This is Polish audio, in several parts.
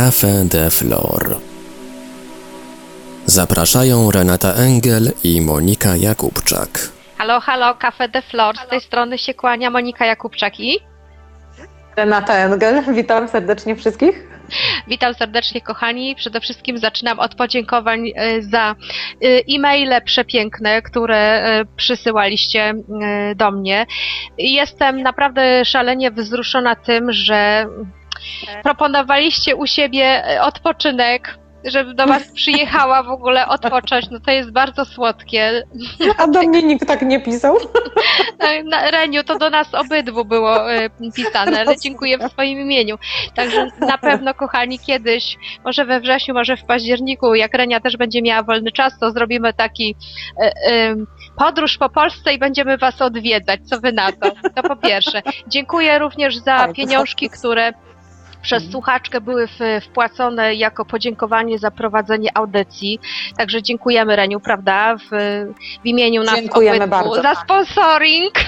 Café de Flor. Zapraszają Renata Engel i Monika Jakubczak. Halo, halo, Cafe de Flor. Z tej strony się kłania Monika Jakubczak i Renata Engel, witam serdecznie wszystkich. witam serdecznie kochani. Przede wszystkim zaczynam od podziękowań e, za e, e-maile przepiękne, które e, przysyłaliście do mnie. Jestem naprawdę szalenie wzruszona tym, że proponowaliście u siebie e, odpoczynek, żebym do Was przyjechała w ogóle odpocząć. No to jest bardzo słodkie. A do mnie nikt tak nie pisał. Na- Na, Reniu, to do nas obydwu było e, pisane, ale dziękuję w swoim imieniu. Także na pewno, kochani, kiedyś, może we wrześniu, może w październiku, jak Renia też będzie miała wolny czas, to zrobimy taki e, e, podróż po Polsce i będziemy Was odwiedzać. Co Wy na to? To po pierwsze. Dziękuję również za Tak, pieniążki, które przez Mhm. słuchaczkę były wpłacone jako podziękowanie za prowadzenie audycji. Także dziękujemy Reniu, prawda? W, w imieniu nas Dziękujemy obydwu bardzo, za tak. sponsoring.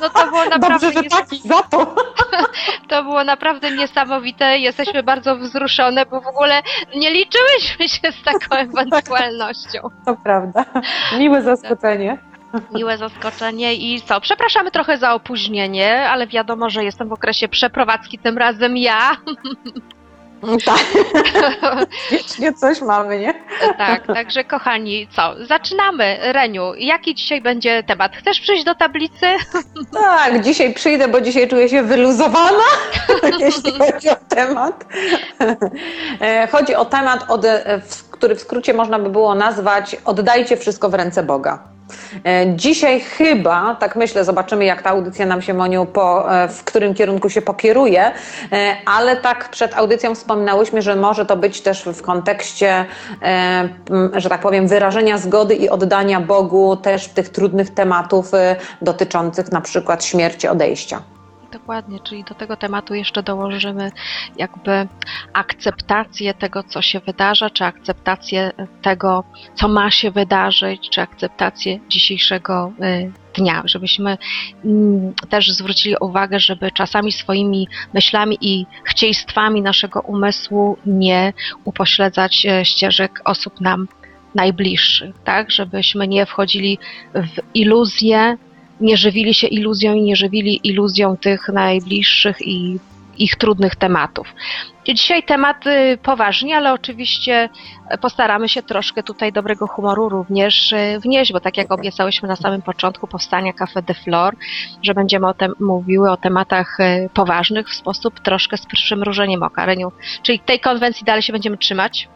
No to było naprawdę, Dobrze, że taki za to. to było naprawdę niesamowite. Jesteśmy bardzo wzruszone, bo w ogóle nie liczyłyśmy się z taką ewentualnością. To prawda. Miłe zaskoczenie. Miłe zaskoczenie i co? Przepraszamy trochę za opóźnienie, ale wiadomo, że jestem w okresie przeprowadzki, tym razem ja. Tak, wiecznie coś mamy, nie? tak, także kochani, co? Zaczynamy. Reniu, jaki dzisiaj będzie temat? Chcesz przyjść do tablicy? Tak, dzisiaj przyjdę, bo dzisiaj czuję się wyluzowana, jeśli chodzi o temat. E, Chodzi o temat, e, który w skrócie można by było nazwać Oddajcie wszystko w ręce Boga. E, Dzisiaj chyba, tak myślę, zobaczymy jak ta audycja nam się, Moniu, po, e, w którym kierunku się pokieruje, e, ale tak przed audycją wspominałyśmy, że może to być też w kontekście, że tak powiem, wyrażenia zgody i oddania Bogu też tych trudnych tematów dotyczących na przykład śmierci, odejścia. Dokładnie, czyli do tego tematu jeszcze dołożymy jakby akceptację tego, co się wydarza, czy akceptację tego, co ma się wydarzyć, czy akceptację dzisiejszego y, dnia, żebyśmy mm, też zwrócili uwagę, żeby czasami swoimi myślami i chcieństwami naszego umysłu nie upośledzać e, ścieżek osób nam najbliższych, tak, żebyśmy nie wchodzili w iluzje, nie żywili się iluzją i nie żywili iluzją tych najbliższych i ich trudnych tematów. Dzisiaj temat poważnie, ale oczywiście postaramy się troszkę tutaj dobrego humoru również y, wnieść, bo tak jak obiecałyśmy na samym początku powstania Cafe de Flor, że będziemy o tem- mówiły o tematach y, poważnych w sposób troszkę z przymrużeniem oka. Reniu, czyli tej konwencji dalej się będziemy trzymać?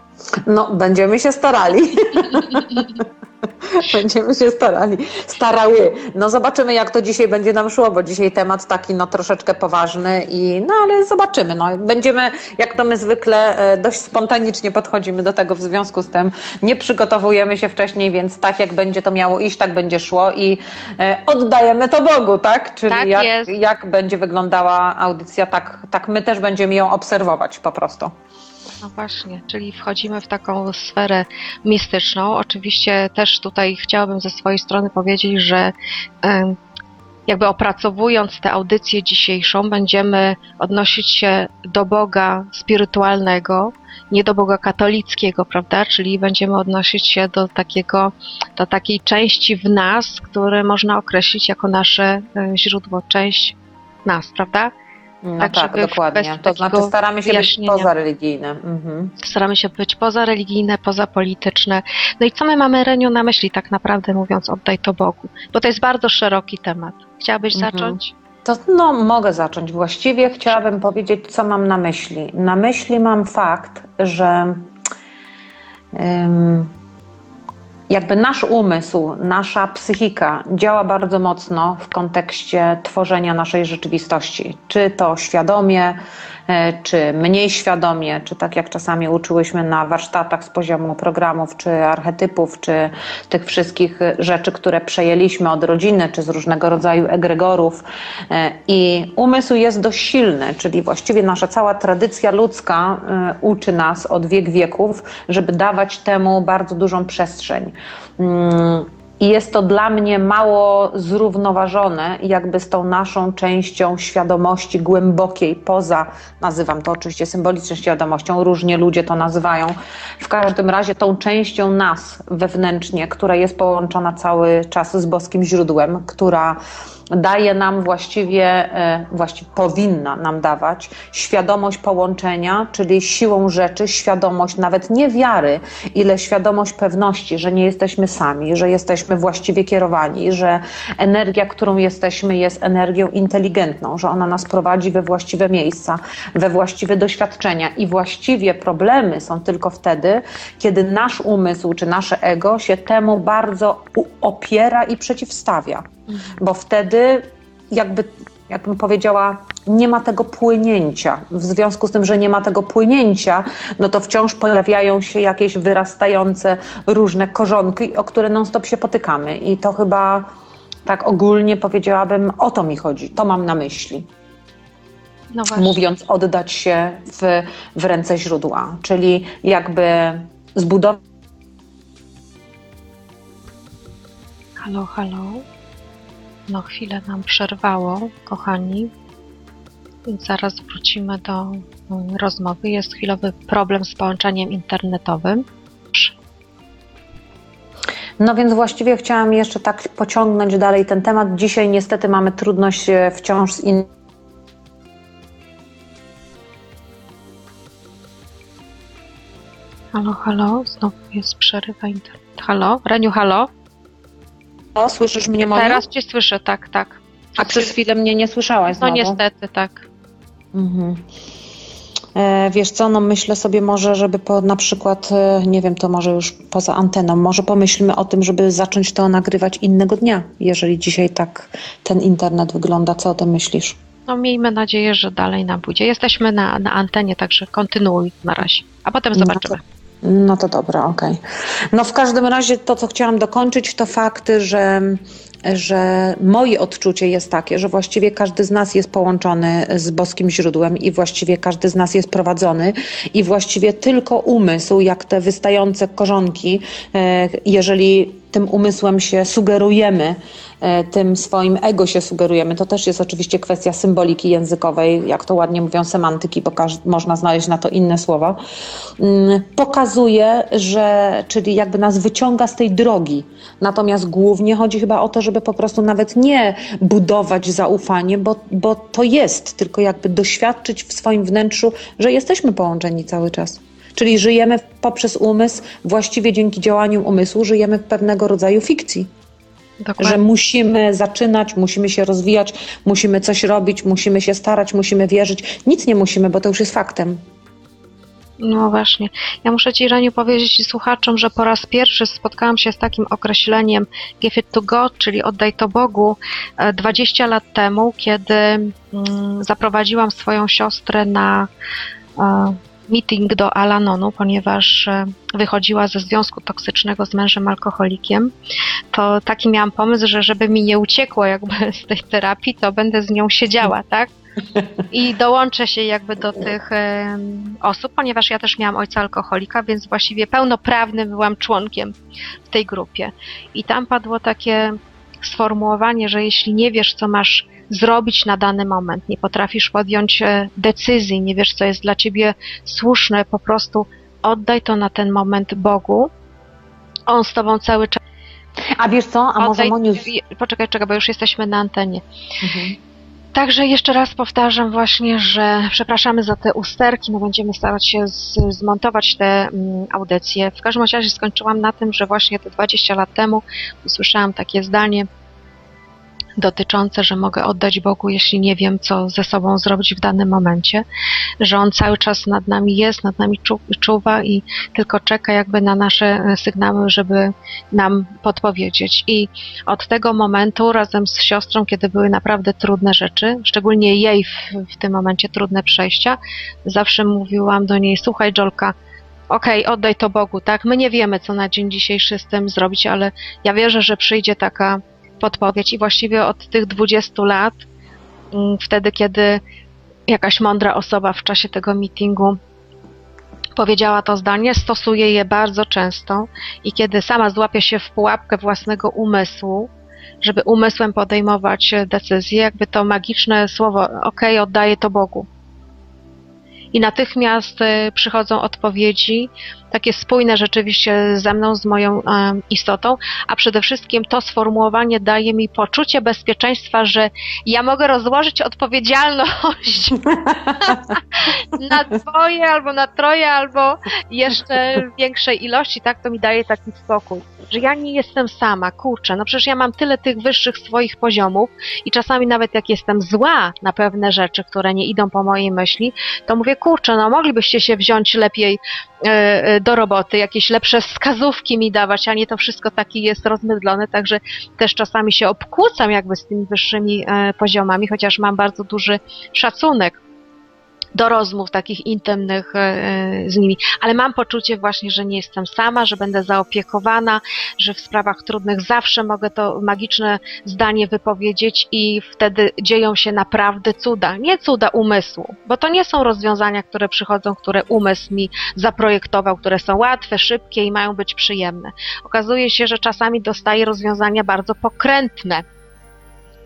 No, będziemy się starali. będziemy się starali. Starały. No zobaczymy, jak to dzisiaj będzie nam szło, bo dzisiaj temat taki no troszeczkę poważny i no ale zobaczymy. No, będziemy, jak to my zwykle, e, dość spontanicznie podchodzimy do tego w związku z tym. Nie przygotowujemy się wcześniej, więc tak jak będzie to miało iść, tak będzie szło i e, oddajemy to Bogu, tak? Czyli Tak jak, jest. jak będzie wyglądała audycja, tak, tak my też będziemy ją obserwować po prostu. No właśnie, czyli wchodzimy w taką sferę mistyczną. Oczywiście też tutaj chciałabym ze swojej strony powiedzieć, że jakby opracowując tę audycję dzisiejszą, będziemy odnosić się do Boga spirytualnego, nie do Boga katolickiego, prawda? Czyli będziemy odnosić się do takiego, do takiej części w nas, które można określić jako nasze e, źródło, część nas, prawda? No Tak, tak, dokładnie. To znaczy staramy się być pozareligijne. Mhm. staramy się być pozareligijne, pozapolityczne. No i co my mamy, Reniu, na myśli tak naprawdę mówiąc oddaj to Bogu? Bo to jest bardzo szeroki temat. Chciałabyś Mhm. zacząć? To no, mogę zacząć. Właściwie chciałabym powiedzieć, co mam na myśli. Na myśli mam fakt, że ym, jakby nasz umysł, nasza psychika działa bardzo mocno w kontekście tworzenia naszej rzeczywistości. Czy to świadomie, czy mniej świadomie, czy tak jak czasami uczyłyśmy na warsztatach z poziomu programów, czy archetypów, czy tych wszystkich rzeczy, które przejęliśmy od rodziny, czy z różnego rodzaju egregorów. E, I umysł jest dość silny, czyli właściwie nasza cała tradycja ludzka e, uczy nas od wiek wieków, żeby dawać temu bardzo dużą przestrzeń. I jest to dla mnie mało zrównoważone, jakby z tą naszą częścią świadomości głębokiej, poza, nazywam to oczywiście symboliczną świadomością, różnie ludzie to nazywają. W każdym razie tą częścią nas wewnętrznie, która jest połączona cały czas z boskim źródłem, która daje nam właściwie, e, właściwie powinna nam dawać świadomość połączenia, czyli siłą rzeczy świadomość nawet nie wiary, ile świadomość pewności, że nie jesteśmy sami, że jesteśmy właściwie kierowani, że energia, którą jesteśmy, jest energią inteligentną, że ona nas prowadzi we właściwe miejsca, we właściwe doświadczenia. I właściwie problemy są tylko wtedy, kiedy nasz umysł czy nasze ego się temu bardzo opiera i przeciwstawia bo wtedy jakby, jakbym powiedziała, nie ma tego płynięcia. W związku z tym, że nie ma tego płynięcia, no to wciąż pojawiają się jakieś wyrastające różne korzonki, o które non-stop się potykamy. I to chyba tak ogólnie powiedziałabym, o to mi chodzi, to mam na myśli. No mówiąc oddać się w, w ręce źródła, czyli jakby zbudować. Halo, halo. No chwilę nam przerwało, kochani, więc zaraz wrócimy do mm, rozmowy. Jest chwilowy problem z połączeniem internetowym. No więc właściwie chciałam jeszcze tak pociągnąć dalej ten temat. Dzisiaj niestety mamy trudność e, wciąż z innymi. Halo, halo, znowu jest przerywa internet. Halo, Reniu, halo? O, słyszysz mnie, Moniu? Teraz cię słyszę, tak, tak. A przez chwilę mnie nie słyszałaś No niestety, tak. Mhm. E, wiesz co, no myślę sobie może, żeby po, na przykład, e, nie wiem, to może już poza anteną, może pomyślmy o tym, żeby zacząć to nagrywać innego dnia, jeżeli dzisiaj tak ten internet wygląda. Co o tym myślisz? No miejmy nadzieję, że dalej nam pójdzie. Jesteśmy na, na antenie, także kontynuuj na razie, a potem no zobaczymy. No no to dobra, okej. Okay. No w każdym razie to, co chciałam dokończyć, to fakty, że, że moje odczucie jest takie, że właściwie każdy z nas jest połączony z boskim źródłem i właściwie każdy z nas jest prowadzony i właściwie tylko umysł, jak te wystające korzonki, e, jeżeli tym umysłem się sugerujemy, e, tym swoim ego się sugerujemy. To też jest oczywiście kwestia symboliki językowej, jak to ładnie mówią semantyki, bo można znaleźć na to inne słowa. Mm, pokazuje, że, czyli jakby nas wyciąga z tej drogi. Natomiast głównie chodzi chyba o to, żeby po prostu nawet nie budować zaufanie, bo, bo to jest, tylko jakby doświadczyć w swoim wnętrzu, że jesteśmy połączeni cały czas. Czyli żyjemy poprzez umysł, właściwie dzięki działaniu umysłu, żyjemy w pewnego rodzaju fikcji. Dokładnie. Że musimy zaczynać, musimy się rozwijać, musimy coś robić, musimy się starać, musimy wierzyć. Nic nie musimy, bo to już jest faktem. No właśnie. Ja muszę Ci, Raniu, powiedzieć słuchaczom, że po raz pierwszy spotkałam się z takim określeniem give it to God, czyli oddaj to Bogu, 20 e, lat temu, kiedy mm, zaprowadziłam swoją siostrę na e, meeting do Alanonu, ponieważ e, wychodziła ze związku toksycznego z mężem alkoholikiem, to taki miałam pomysł, że żeby mi nie uciekło jakby z tej terapii, to będę z nią siedziała, tak? I dołączę się jakby do tych osób, ponieważ ja też miałam ojca alkoholika, więc właściwie pełnoprawnym byłam członkiem w tej grupie. I tam padło takie sformułowanie, że jeśli nie wiesz, co masz zrobić na dany moment, nie potrafisz podjąć e, decyzji, nie wiesz, co jest dla ciebie słuszne, po prostu oddaj to na ten moment Bogu. On z tobą cały czas. A wiesz co? A może Moniu... Poczekaj, czekaj, bo już jesteśmy na antenie. Mhm. Także jeszcze raz powtarzam właśnie, że przepraszamy za te usterki, no będziemy starać się z, zmontować te mm, audycje. W każdym razie skończyłam na tym, że właśnie te 20 lat temu usłyszałam takie zdanie, dotyczące, że mogę oddać Bogu, jeśli nie wiem, co ze sobą zrobić w danym momencie, że On cały czas nad nami jest, nad nami czuwa i tylko czeka jakby na nasze e, sygnały, żeby nam podpowiedzieć. I od tego momentu razem z siostrą, kiedy były naprawdę trudne rzeczy, szczególnie jej w, w tym momencie trudne przejścia, zawsze mówiłam do niej, słuchaj Jolka, okej, okay, oddaj to Bogu, tak? My nie wiemy, co na dzień dzisiejszy z tym zrobić, ale ja wierzę, że przyjdzie taka podpowiedź i właściwie od tych 20 lat, mm, wtedy kiedy jakaś mądra osoba w czasie tego meetingu powiedziała to zdanie, stosuję je bardzo często i kiedy sama złapię się w pułapkę własnego umysłu, żeby umysłem podejmować decyzje, jakby to magiczne słowo, ok, oddaję to Bogu. I natychmiast e, przychodzą odpowiedzi, takie spójne rzeczywiście ze mną, z moją um, istotą, a przede wszystkim to sformułowanie daje mi poczucie bezpieczeństwa, że ja mogę rozłożyć odpowiedzialność na dwoje, albo na troje, albo jeszcze większej ilości, tak to mi daje taki spokój, że ja nie jestem sama, kurczę, no przecież ja mam tyle tych wyższych swoich poziomów i czasami nawet jak jestem zła na pewne rzeczy, które nie idą po mojej myśli, to mówię, kurczę, no moglibyście się wziąć lepiej e, do roboty, jakieś lepsze wskazówki mi dawać, a nie to wszystko taki jest rozmydlone, także też czasami się obkłócam jakby z tymi wyższymi e, poziomami, chociaż mam bardzo duży szacunek do rozmów takich intymnych e, e, z nimi, ale mam poczucie właśnie, że nie jestem sama, że będę zaopiekowana, że w sprawach trudnych zawsze mogę to magiczne zdanie wypowiedzieć i wtedy dzieją się naprawdę cuda. Nie cuda umysłu, bo to nie są rozwiązania, które przychodzą, które umysł mi zaprojektował, które są łatwe, szybkie i mają być przyjemne. Okazuje się, że czasami dostaję rozwiązania bardzo pokrętne,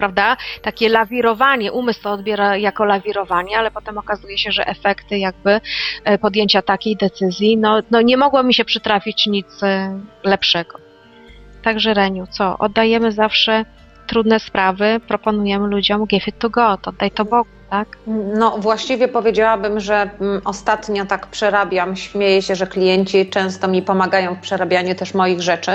prawda? Takie lawirowanie, umysł to odbiera jako lawirowanie, ale potem okazuje się, że efekty jakby e, podjęcia takiej decyzji, no, no nie mogło mi się przytrafić nic e, lepszego. Także Reniu, co? Oddajemy zawsze trudne sprawy, proponujemy ludziom give it to God, oddaj to Bogu tak? No właściwie powiedziałabym, że mm, ostatnio tak przerabiam, śmieję się, że klienci często mi pomagają w przerabianiu też moich rzeczy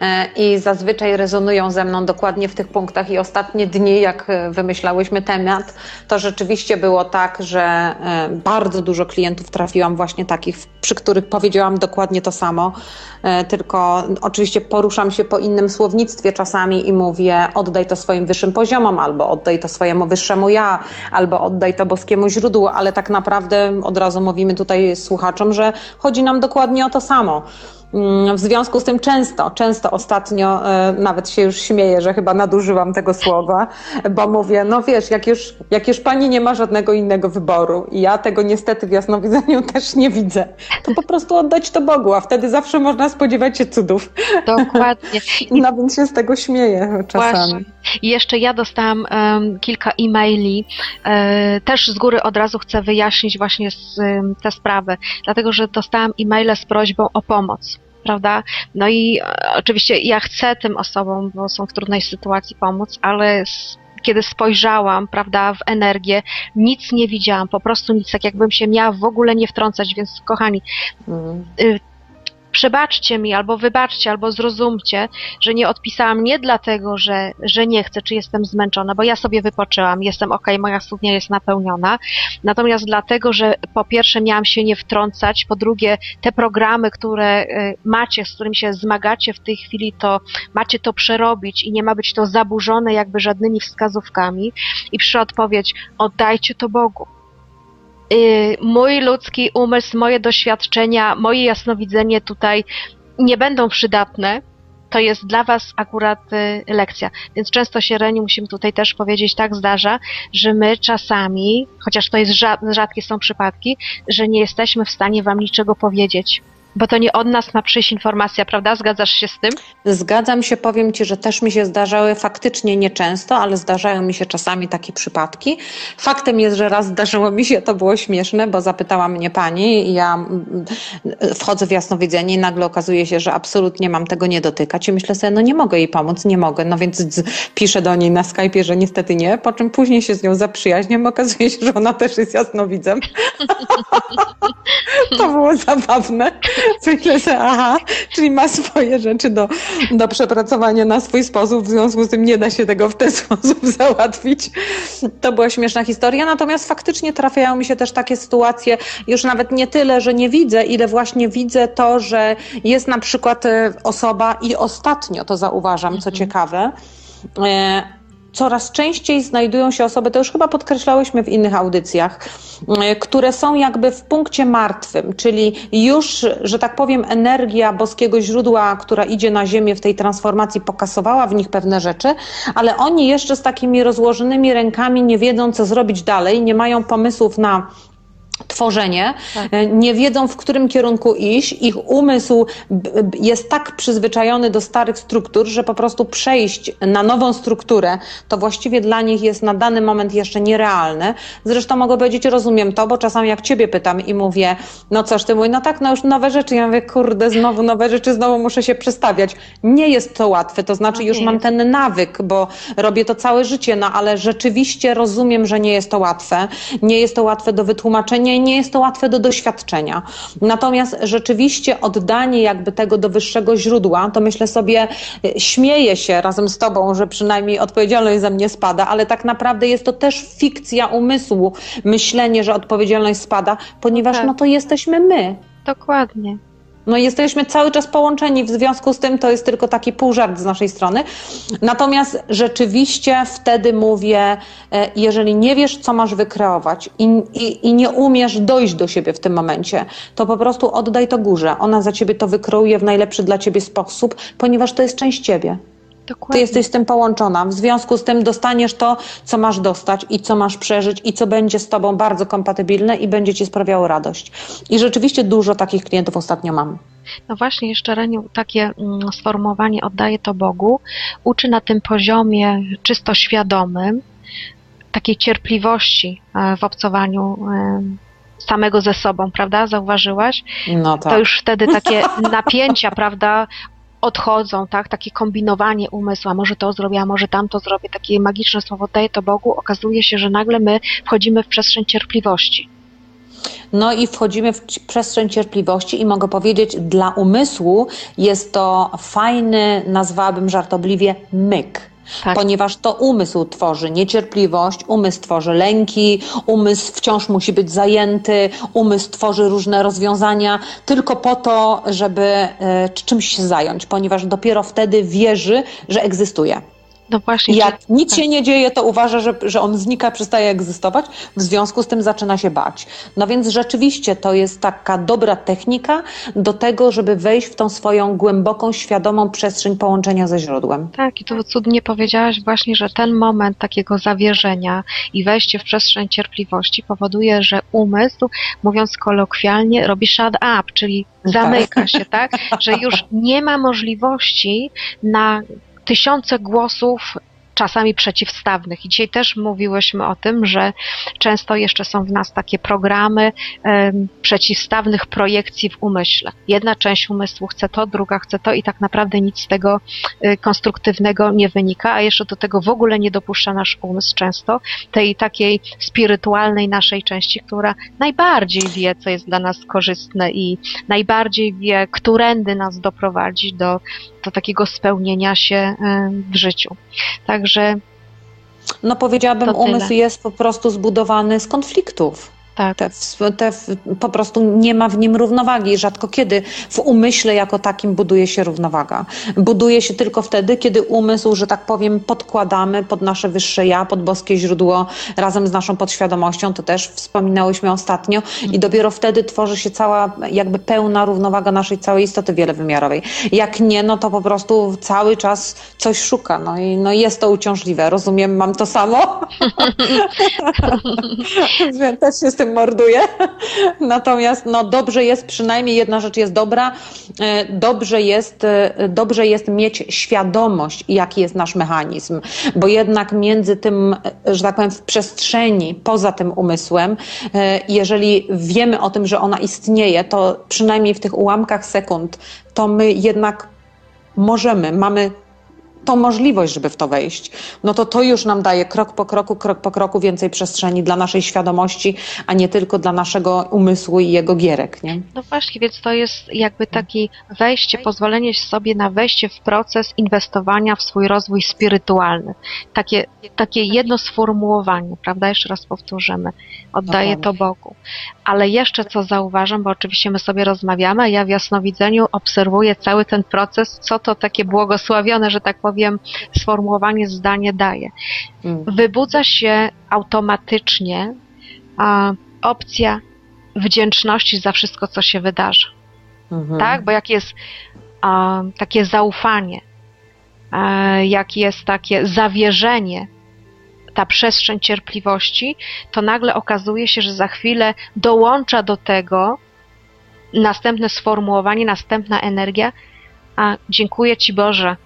e, i zazwyczaj rezonują ze mną dokładnie w tych punktach i ostatnie dni, jak e, wymyślałyśmy temat, to rzeczywiście było tak, że e, bardzo dużo klientów trafiłam właśnie takich, przy których powiedziałam dokładnie to samo, tylko oczywiście poruszam się po innym słownictwie czasami i mówię oddaj to swoim wyższym poziomom albo oddaj to swojemu wyższemu ja, albo albo oddaj to boskiemu źródłu, ale tak naprawdę od razu mówimy tutaj słuchaczom, że chodzi nam dokładnie o to samo. Mm, w związku z tym często, często ostatnio e, nawet się już śmieję, że chyba nadużywam tego słowa, bo mówię, no wiesz, jak już, jak już pani nie ma żadnego innego wyboru i ja tego niestety w jasnowidzeniu też nie widzę, to po prostu oddać to Bogu, a wtedy zawsze można spodziewać się cudów. Dokładnie. Nawet się z tego śmieję czasami. Właśnie. I jeszcze ja dostałam um, kilka e-maili, e, też z góry od razu chcę wyjaśnić właśnie z, um, tę sprawę, dlatego że dostałam e-maile z prośbą o pomoc prawda? No i e, oczywiście ja chcę tym osobom, bo są w trudnej sytuacji pomóc, ale kiedy spojrzałam, prawda, w energię, nic nie widziałam, po prostu nic, tak jakbym się miała w ogóle nie wtrącać, więc kochani, mm przebaczcie mi, albo wybaczcie, albo zrozumcie, że nie odpisałam nie dlatego, że, że nie chcę, czy jestem zmęczona, bo ja sobie wypoczęłam, jestem ok, moja studnia jest napełniona, natomiast dlatego, że po pierwsze miałam się nie wtrącać, po drugie te programy, które y, macie, z którymi się zmagacie w tej chwili, to macie to przerobić i nie ma być to zaburzone jakby żadnymi wskazówkami i przy odpowiedź oddajcie to Bogu. Y, mój ludzki umysł, moje doświadczenia, moje jasnowidzenie tutaj nie będą przydatne, to jest dla Was akurat y, lekcja. Więc często się, Reni, musimy tutaj też powiedzieć, tak zdarza, że my czasami, chociaż to jest rzadkie są przypadki, że nie jesteśmy w stanie Wam niczego powiedzieć. Bo to nie od nas ma przyjść informacja, prawda? Zgadzasz się z tym? Zgadzam się, powiem Ci, że też mi się zdarzały faktycznie nieczęsto, ale zdarzają mi się czasami takie przypadki. Faktem jest, że raz zdarzyło mi się, to było śmieszne, bo zapytała mnie pani i ja mm, wchodzę w jasnowidzenie i nagle okazuje się, że absolutnie mam tego nie dotykać i myślę sobie, no nie mogę jej pomóc, nie mogę. No więc piszę do niej na Skype'ie, że niestety nie, po czym później się z nią zaprzyjaźniam, okazuje się, że ona też jest jasnowidzem. to było zabawne. Myślę sobie, aha, czyli ma swoje rzeczy do, do przepracowania na swój sposób, w związku z tym nie da się tego w ten sposób załatwić. To była śmieszna historia, natomiast faktycznie trafiają mi się też takie sytuacje, już nawet nie tyle, że nie widzę, ile właśnie widzę to, że jest na przykład e, osoba i ostatnio to zauważam, co mhm. ciekawe, e, coraz częściej znajdują się osoby, to już chyba podkreślałyśmy w innych audycjach, e, które są jakby w punkcie martwym, czyli już, że tak powiem, energia boskiego źródła, która idzie na Ziemię w tej transformacji, pokasowała w nich pewne rzeczy, ale oni jeszcze z takimi rozłożonymi rękami nie wiedzą, co zrobić dalej, nie mają pomysłów na tworzenie, Tak. e, nie wiedzą w którym kierunku iść, ich umysł jest tak przyzwyczajony do starych struktur, że po prostu przejść na nową strukturę to właściwie dla nich jest na dany moment jeszcze nierealne. Zresztą mogę powiedzieć, rozumiem to, bo czasami jak ciebie pytam i mówię, no coś ty mój, no tak, no już nowe rzeczy, ja mówię, kurde, znowu nowe rzeczy, znowu muszę się przestawiać. Nie jest to łatwe, to znaczy No już mam ten nawyk, bo robię to całe życie, no ale rzeczywiście rozumiem, że nie jest to łatwe. Nie jest to łatwe do wytłumaczenia i nie jest to łatwe do doświadczenia. Natomiast rzeczywiście oddanie jakby tego do wyższego źródła, to myślę sobie, y, śmieję się razem z tobą, że przynajmniej odpowiedzialność za mnie spada, ale tak naprawdę jest to też fikcja umysłu, myślenie, że odpowiedzialność spada, ponieważ tak. no to jesteśmy my. Dokładnie. No jesteśmy cały czas połączeni, w związku z tym to jest tylko taki półżart z naszej strony. Natomiast rzeczywiście wtedy mówię, e, jeżeli nie wiesz, co masz wykreować i, i, i nie umiesz dojść do siebie w tym momencie, to po prostu oddaj to górze. Ona za ciebie to wykreuje w najlepszy dla ciebie sposób, ponieważ to jest część ciebie. Ty Dokładnie. jesteś z tym połączona. W związku z tym dostaniesz to, co masz dostać i co masz przeżyć i co będzie z tobą bardzo kompatybilne i będzie ci sprawiało radość. I rzeczywiście dużo takich klientów ostatnio mam. No właśnie, jeszcze Reniu, takie mm, sformułowanie oddaję to Bogu uczy na tym poziomie czysto świadomym takiej cierpliwości e, w obcowaniu e, samego ze sobą, prawda? Zauważyłaś? No tak. To już wtedy takie napięcia, prawda? Odchodzą, tak? Takie kombinowanie umysłu, a może to zrobię, a może tamto zrobię, takie magiczne słowo oddaję to Bogu. Okazuje się, że nagle my wchodzimy w przestrzeń cierpliwości. No i wchodzimy w przestrzeń cierpliwości i mogę powiedzieć, dla umysłu jest to fajny, nazwałabym żartobliwie, myk. Tak. Ponieważ to umysł tworzy niecierpliwość, umysł tworzy lęki, umysł wciąż musi być zajęty, umysł tworzy różne rozwiązania tylko po to, żeby e, czymś się zająć, ponieważ dopiero wtedy wierzy, że egzystuje. No właśnie. Jak czy- nic tak. się nie dzieje, to uważa, że, że on znika, przestaje egzystować, w związku z tym zaczyna się bać. No więc rzeczywiście to jest taka dobra technika do tego, żeby wejść w tą swoją głęboką, świadomą przestrzeń połączenia ze źródłem. Tak, i tu cudnie powiedziałaś właśnie, że ten moment takiego zawierzenia i wejście w przestrzeń cierpliwości powoduje, że umysł, mówiąc kolokwialnie, robi shut up, czyli zamyka się, tak? Że już nie ma możliwości na tysiące głosów czasami przeciwstawnych. I dzisiaj też mówiłyśmy o tym, że często jeszcze są w nas takie programy przeciwstawnych projekcji w umyśle. Jedna część umysłu chce to, druga chce to i tak naprawdę nic z tego y, konstruktywnego nie wynika, a jeszcze do tego w ogóle nie dopuszcza nasz umysł często, tej takiej spirytualnej naszej części, która najbardziej wie, co jest dla nas korzystne i najbardziej wie, którędy nas doprowadzić do, do takiego spełnienia się w życiu. Także No powiedziałabym, umysł jest po prostu zbudowany z konfliktów. Tak, Te, te, po prostu nie ma w nim równowagi. Rzadko kiedy w umyśle jako takim buduje się równowaga. Buduje się tylko wtedy, kiedy umysł, że tak powiem, podkładamy pod nasze wyższe ja, pod boskie źródło razem z naszą podświadomością. To też wspominałyśmy ostatnio. I dopiero wtedy tworzy się cała jakby pełna równowaga naszej całej istoty wielowymiarowej. Jak nie, no to po prostu cały czas coś szuka. No i no jest to uciążliwe. Rozumiem, mam to samo. Też się z tym morduję. Natomiast no, dobrze jest, przynajmniej jedna rzecz jest dobra, e, dobrze jest, e, dobrze jest mieć świadomość, jaki jest nasz mechanizm, bo jednak między tym, e, że tak powiem, w przestrzeni, poza tym umysłem, jeżeli wiemy o tym, że ona istnieje, to przynajmniej w tych ułamkach sekund, to my jednak możemy, mamy tą możliwość, żeby w to wejść, no to to już nam daje krok po kroku, krok po kroku więcej przestrzeni dla naszej świadomości, a nie tylko dla naszego umysłu i jego gierek, nie? No właśnie, więc to jest jakby takie wejście, pozwolenie sobie na wejście w proces inwestowania w swój rozwój spirytualny. Takie, takie jedno sformułowanie, prawda? Jeszcze raz powtórzymy. Oddaję to Bogu. Ale jeszcze co zauważam, bo oczywiście my sobie rozmawiamy, a ja w jasnowidzeniu obserwuję cały ten proces, co to takie błogosławione, że tak powiem, sformułowanie, zdanie daje. Mm. Wybudza się automatycznie a, opcja wdzięczności za wszystko, co się wydarza Mhm. tak? Bo jak jest a, takie zaufanie, e, jak jest takie zawierzenie ta przestrzeń cierpliwości, to nagle okazuje się, że za chwilę dołącza do tego następne sformułowanie, następna energia. A dziękuję Ci Boże,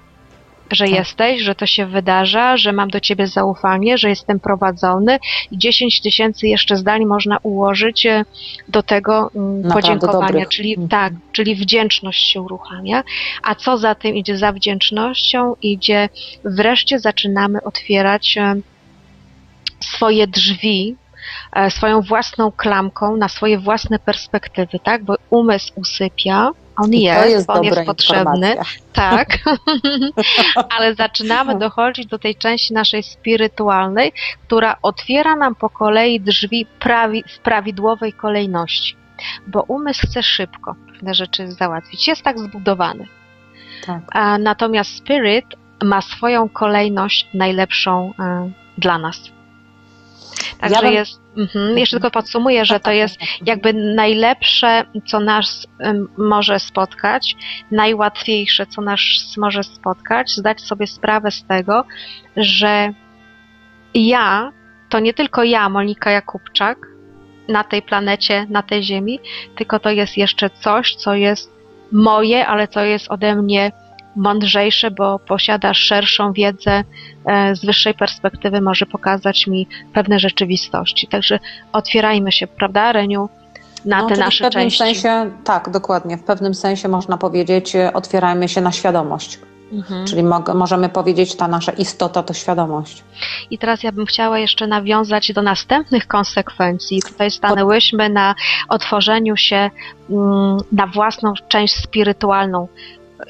że Tak. jesteś, że to się wydarza, że mam do Ciebie zaufanie, że jestem prowadzony i 10 tysięcy jeszcze zdań można ułożyć e, do tego mm, Naprawdę podziękowania, dobrych. czyli Mhm. tak, czyli wdzięczność się uruchamia. A co za tym idzie za wdzięcznością? Idzie wreszcie zaczynamy otwierać e, swoje drzwi, e, swoją własną klamką na swoje własne perspektywy, tak? Bo umysł usypia, on jest, jest on jest potrzebny, informacja. tak, ale zaczynamy dochodzić do tej części naszej spirytualnej, która otwiera nam po kolei drzwi prawi, w prawidłowej kolejności, bo umysł chce szybko pewne rzeczy załatwić, jest tak zbudowany. Tak. A natomiast spirit ma swoją kolejność najlepszą e, dla nas. Także Ja jest. Mhm, jeszcze tylko podsumuję, że to jest jakby najlepsze, co nas może spotkać, najłatwiejsze, co nas może spotkać, zdać sobie sprawę z tego, że ja, to nie tylko ja, Monika Jakubczak, na tej planecie, na tej Ziemi, tylko to jest jeszcze coś, co jest moje, ale co jest ode mnie mądrzejsze, bo posiada szerszą wiedzę, e, z wyższej perspektywy może pokazać mi pewne rzeczywistości. Także otwierajmy się, prawda, Reniu, na No, te nasze w pewnym części. sensie, tak, dokładnie. W pewnym sensie można powiedzieć, e, otwierajmy się na świadomość. Mhm. Czyli mog- możemy powiedzieć, ta nasza istota to świadomość. I teraz ja bym chciała jeszcze nawiązać do następnych konsekwencji. Tutaj stanęłyśmy na otworzeniu się mm, na własną część spirytualną,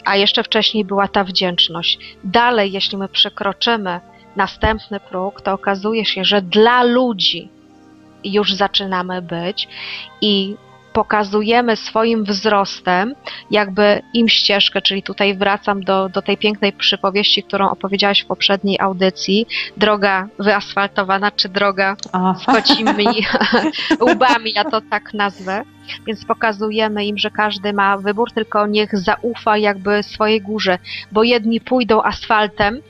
a jeszcze wcześniej była ta wdzięczność. Dalej, jeśli my przekroczymy następny próg, to okazuje się, że dla ludzi już zaczynamy być i pokazujemy swoim wzrostem jakby im ścieżkę, czyli tutaj wracam do, do tej pięknej przypowieści, którą opowiedziałaś w poprzedniej audycji, droga wyasfaltowana, czy droga z kocimi łbami, ja to tak nazwę. Więc pokazujemy im, że każdy ma wybór, tylko niech zaufa jakby swojej górze, bo jedni pójdą asfaltem,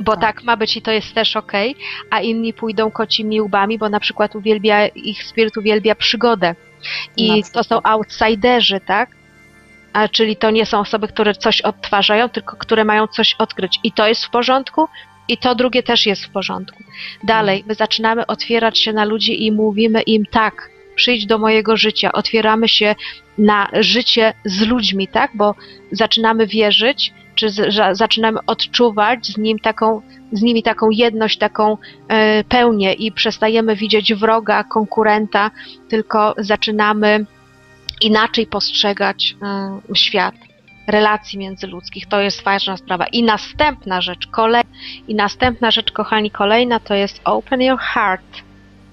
bo tak, Tak. ma być i to jest też okej, a inni pójdą kocimi łbami, bo na przykład uwielbia, ich spiryt uwielbia przygodę. I to są outsiderzy, tak? A, czyli to nie są osoby, które coś odtwarzają, tylko które mają coś odkryć. I to jest w porządku, i to drugie też jest w porządku. Dalej, my zaczynamy otwierać się na ludzi i mówimy im tak, przyjdź do mojego życia, otwieramy się na życie z ludźmi, tak? Bo zaczynamy wierzyć, czy z, zaczynamy odczuwać z, nim taką, z nimi taką jedność, taką e, pełnię i przestajemy widzieć wroga, konkurenta, tylko zaczynamy inaczej postrzegać e, świat, relacji międzyludzkich. To jest ważna sprawa. I następna rzecz, kolej, i następna rzecz, kochani, kolejna to jest open your heart.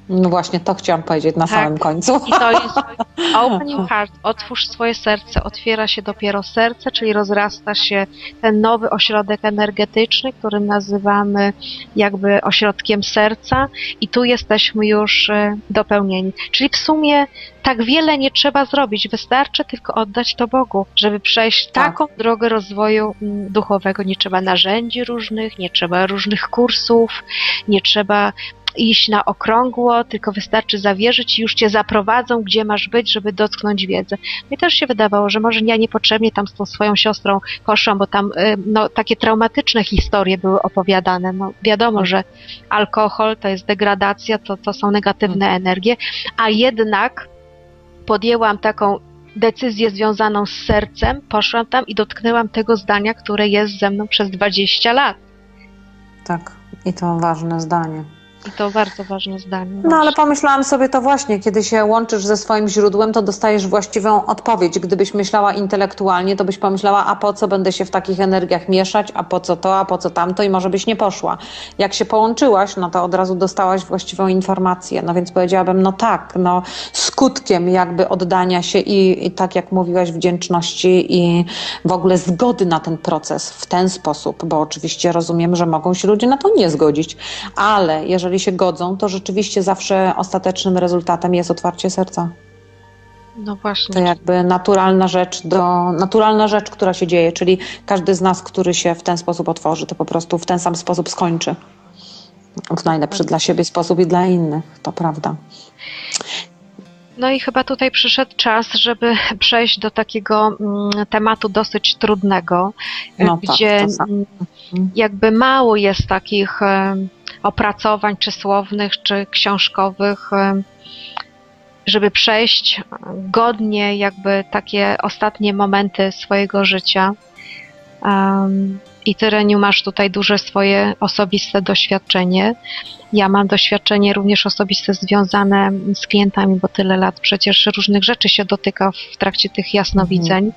No właśnie, to chciałam powiedzieć na Tak. samym końcu. I to jest open your heart, otwórz swoje serce, otwiera się dopiero serce, czyli rozrasta się ten nowy ośrodek energetyczny, który nazywamy jakby ośrodkiem serca i tu jesteśmy już e, dopełnieni. Czyli w sumie tak wiele nie trzeba zrobić, wystarczy tylko oddać to Bogu, żeby przejść Tak. taką drogę rozwoju mm, duchowego. Nie trzeba narzędzi różnych, nie trzeba różnych kursów, nie trzeba iść na okrągło, tylko wystarczy zawierzyć i już cię zaprowadzą, gdzie masz być, żeby dotknąć wiedzy. Mi też się wydawało, że może ja niepotrzebnie tam z tą swoją siostrą poszłam, bo tam y, no, takie traumatyczne historie były opowiadane. No, wiadomo, że alkohol to jest degradacja, to, to są negatywne energie, a jednak podjęłam taką decyzję związaną z sercem, poszłam tam i dotknęłam tego zdania, które jest ze mną przez 20 lat. Tak, i to ważne zdanie. I to bardzo ważne zdanie. No ale pomyślałam sobie to właśnie, kiedy się łączysz ze swoim źródłem, to dostajesz właściwą odpowiedź. Gdybyś myślała intelektualnie, to byś pomyślała, a po co będę się w takich energiach mieszać, a po co to, a po co tamto i może byś nie poszła. Jak się połączyłaś, no to od razu dostałaś właściwą informację. No więc powiedziałabym, no tak, no skutkiem jakby oddania się i, i tak jak mówiłaś, wdzięczności i w ogóle zgody na ten proces w ten sposób, bo oczywiście rozumiem, że mogą się ludzie na to nie zgodzić, ale jeżeli się godzą, to rzeczywiście zawsze ostatecznym rezultatem jest otwarcie serca. No właśnie. To jakby naturalna rzecz, do, naturalna rzecz, która się dzieje, czyli każdy z nas, który się w ten sposób otworzy, to po prostu w ten sam sposób skończy. w najlepszy dla siebie sposób i dla innych, to prawda. No i chyba tutaj przyszedł czas, żeby przejść do takiego mm, tematu dosyć trudnego, No tak, gdzie mm, jakby mało jest takich opracowań, czy słownych, czy książkowych, żeby przejść godnie jakby takie ostatnie momenty swojego życia. I ty, Reniu, masz tutaj duże swoje osobiste doświadczenie. Ja mam doświadczenie również osobiste związane z klientami, bo tyle lat przecież różnych rzeczy się dotyka w trakcie tych jasnowidzeń.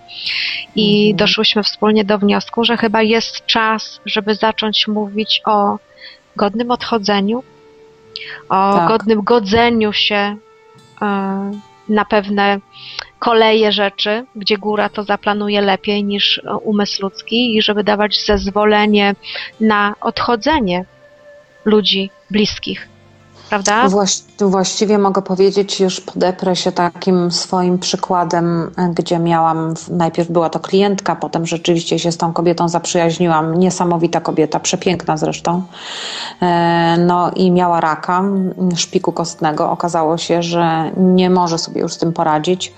I Mhm. doszłyśmy wspólnie do wniosku, że chyba jest czas, żeby zacząć mówić o godnym odchodzeniu, o Tak. godnym godzeniu się e, na pewne koleje rzeczy, gdzie góra to zaplanuje lepiej niż umysł ludzki i żeby dawać zezwolenie na odchodzenie ludzi bliskich. Prawda? Właś, właściwie mogę powiedzieć, już podeprę się takim swoim przykładem, gdzie miałam, najpierw była to klientka, potem rzeczywiście się z tą kobietą zaprzyjaźniłam. Niesamowita kobieta, przepiękna zresztą. E, No i miała raka szpiku kostnego. Okazało się, że nie może sobie już z tym poradzić.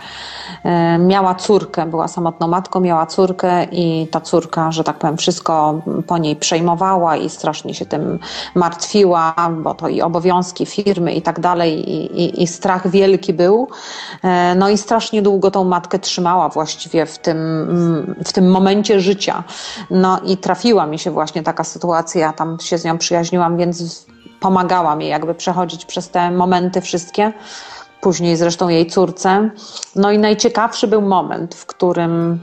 E, Miała córkę, była samotną matką, miała córkę i ta córka, że tak powiem, wszystko po niej przejmowała i strasznie się tym martwiła, bo to i obowiązki firmy i tak dalej, i, i, i strach wielki był. E, No i strasznie długo tą matkę trzymała właściwie w tym, mm, w tym momencie życia. No i trafiła mi się właśnie taka sytuacja, ja tam się z nią przyjaźniłam, więc pomagała mi jakby przechodzić przez te momenty wszystkie. Później zresztą jej córce. No i najciekawszy był moment, w którym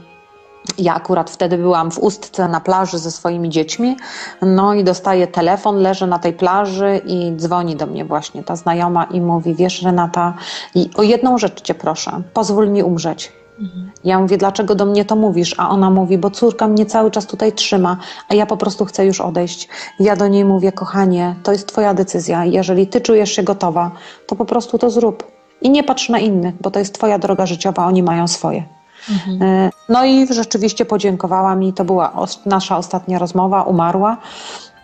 ja akurat wtedy byłam w Ustce na plaży ze swoimi dziećmi, no i dostaję telefon, leżę na tej plaży i dzwoni do mnie właśnie ta znajoma i mówi, wiesz Renata, i o jedną rzecz cię proszę, pozwól mi umrzeć. Ja mówię, dlaczego do mnie to mówisz? A ona mówi, bo córka mnie cały czas tutaj trzyma, a ja po prostu chcę już odejść. Ja do niej mówię, kochanie, to jest twoja decyzja. Jeżeli ty czujesz się gotowa, to po prostu to zrób. I nie patrz na innych, bo to jest twoja droga życiowa, oni mają swoje. E, No i rzeczywiście podziękowała mi. To była nasza ostatnia rozmowa, umarła.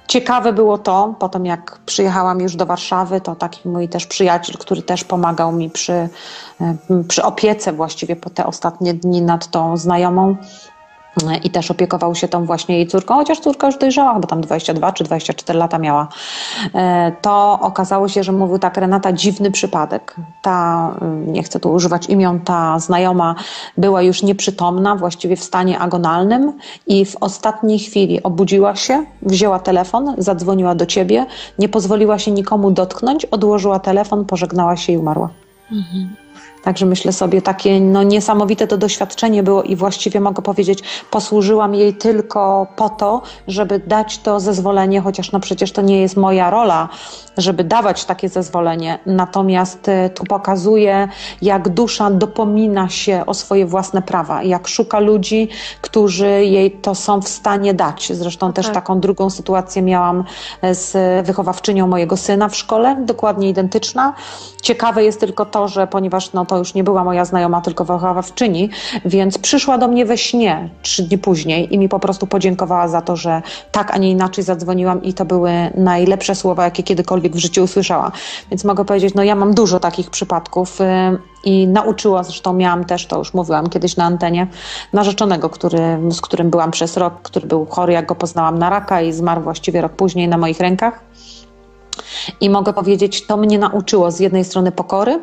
Ciekawe było to, potem jak przyjechałam już do Warszawy, to taki mój też przyjaciel, który też pomagał mi przy, e, przy opiece właściwie po te ostatnie dni nad tą znajomą i też opiekował się tą właśnie jej córką, chociaż córka już dojrzała, bo tam 22 czy 24 lata miała. E, To okazało się, że mówił tak Renata, dziwny przypadek. Ta, y, nie chcę tu używać imion, ta znajoma była już nieprzytomna, właściwie w stanie agonalnym i w ostatniej chwili obudziła się, wzięła telefon, zadzwoniła do ciebie, nie pozwoliła się nikomu dotknąć, odłożyła telefon, pożegnała się i umarła. Także myślę sobie, takie no, niesamowite to doświadczenie było i właściwie mogę powiedzieć, posłużyłam jej tylko po to, żeby dać to zezwolenie, chociaż no przecież to nie jest moja rola, żeby dawać takie zezwolenie. Natomiast e, tu pokazuje, jak dusza dopomina się o swoje własne prawa, jak szuka ludzi, którzy jej to są w stanie dać. Zresztą też tak. taką drugą sytuację miałam e, z wychowawczynią mojego syna w szkole, dokładnie identyczna. Ciekawe jest tylko to, że ponieważ no, to już nie była moja znajoma, tylko wychowawczyni, więc przyszła do mnie we śnie trzy dni później i mi po prostu podziękowała za to, że tak, a nie inaczej zadzwoniłam i to były najlepsze słowa, jakie kiedykolwiek w życiu usłyszała. Więc mogę powiedzieć, no ja mam dużo takich przypadków y, i nauczyła, zresztą miałam też, to już mówiłam kiedyś na antenie, narzeczonego, który, z którym byłam przez rok, który był chory, jak go poznałam na raka i zmarł właściwie rok później na moich rękach. I mogę powiedzieć, to mnie nauczyło z jednej strony pokory,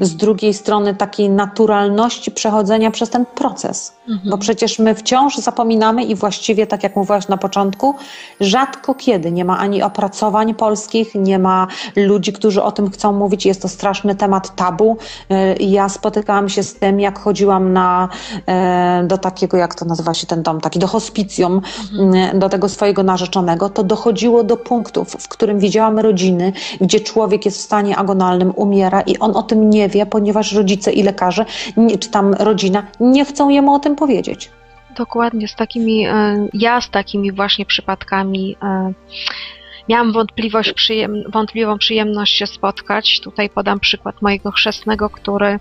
z drugiej strony takiej naturalności przechodzenia przez ten proces. Bo przecież my wciąż zapominamy i właściwie, tak jak mówiłaś na początku, rzadko kiedy nie ma ani opracowań polskich, nie ma ludzi, którzy o tym chcą mówić. Jest to straszny temat tabu. Y, Ja spotykałam się z tym, jak chodziłam na, e, do takiego, jak to nazywa się ten dom, taki do hospicjum, y, do tego swojego narzeczonego, to dochodziło do punktów, w którym widziałam rodziny, gdzie człowiek jest w stanie agonalnym, umiera i on o tym nie wie, ponieważ rodzice i lekarze, czy tam rodzina, nie chcą jemu o tym powiedzieć. Dokładnie, z takimi, e, ja z takimi właśnie przypadkami e, miałam wątpliwość, przyjem, wątpliwą przyjemność się spotkać. Tutaj podam przykład mojego chrzestnego, który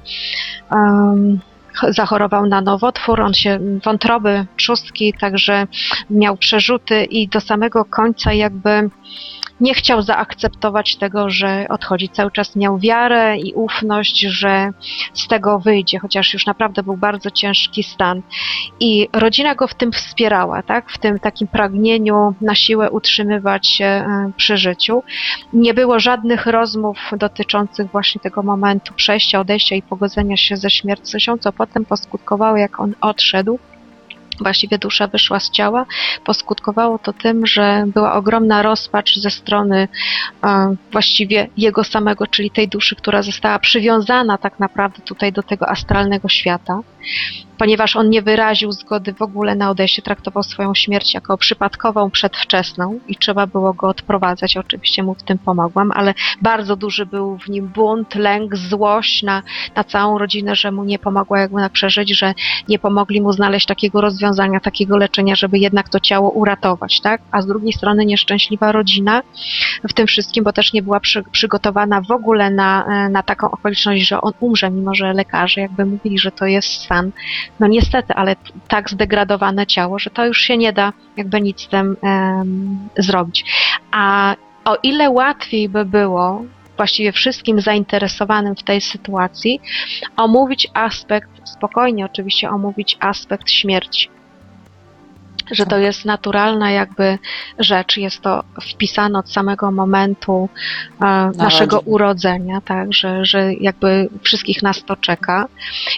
ch- zachorował na nowotwór, on się wątroby, trzustki, także miał przerzuty i do samego końca jakby nie chciał zaakceptować tego, że odchodzi. Cały czas miał wiarę i ufność, że z tego wyjdzie, chociaż już naprawdę był bardzo ciężki stan. I rodzina go w tym wspierała, tak? w tym takim pragnieniu na siłę utrzymywać się e, przy życiu. Nie było żadnych rozmów dotyczących właśnie tego momentu przejścia, odejścia i pogodzenia się ze śmiercią, co potem poskutkowało, jak on odszedł właściwie dusza wyszła z ciała, poskutkowało to tym, że była ogromna rozpacz ze strony e, właściwie jego samego, czyli tej duszy, która została przywiązana tak naprawdę tutaj do tego astralnego świata ponieważ on nie wyraził zgody w ogóle na odejście, traktował swoją śmierć jako przypadkową, przedwczesną i trzeba było go odprowadzać. Oczywiście mu w tym pomogłam, ale bardzo duży był w nim bunt, lęk, złość na, na całą rodzinę, że mu nie pomogła jakby na przeżyć, że nie pomogli mu znaleźć takiego rozwiązania, takiego leczenia, żeby jednak to ciało uratować, tak? A z drugiej strony nieszczęśliwa rodzina w tym wszystkim, bo też nie była przy, przygotowana w ogóle na, na taką okoliczność, że on umrze, mimo że lekarze jakby mówili, że to jest stan no niestety, ale tak zdegradowane ciało, że to już się nie da jakby nic z tym um, zrobić. A o ile łatwiej by było właściwie wszystkim zainteresowanym w tej sytuacji omówić aspekt, spokojnie oczywiście omówić aspekt śmierci że to jest naturalna jakby rzecz, jest to wpisane od samego momentu e, naszego urodzenia, tak, że, że jakby wszystkich nas to czeka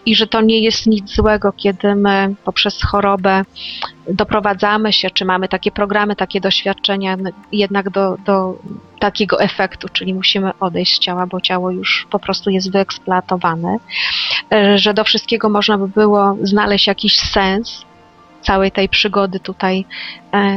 i że to nie jest nic złego, kiedy my poprzez chorobę doprowadzamy się, czy mamy takie programy, takie doświadczenia jednak do, do takiego efektu, czyli musimy odejść z ciała, bo ciało już po prostu jest wyeksploatowane, e, że do wszystkiego można by było znaleźć jakiś sens, całej tej przygody tutaj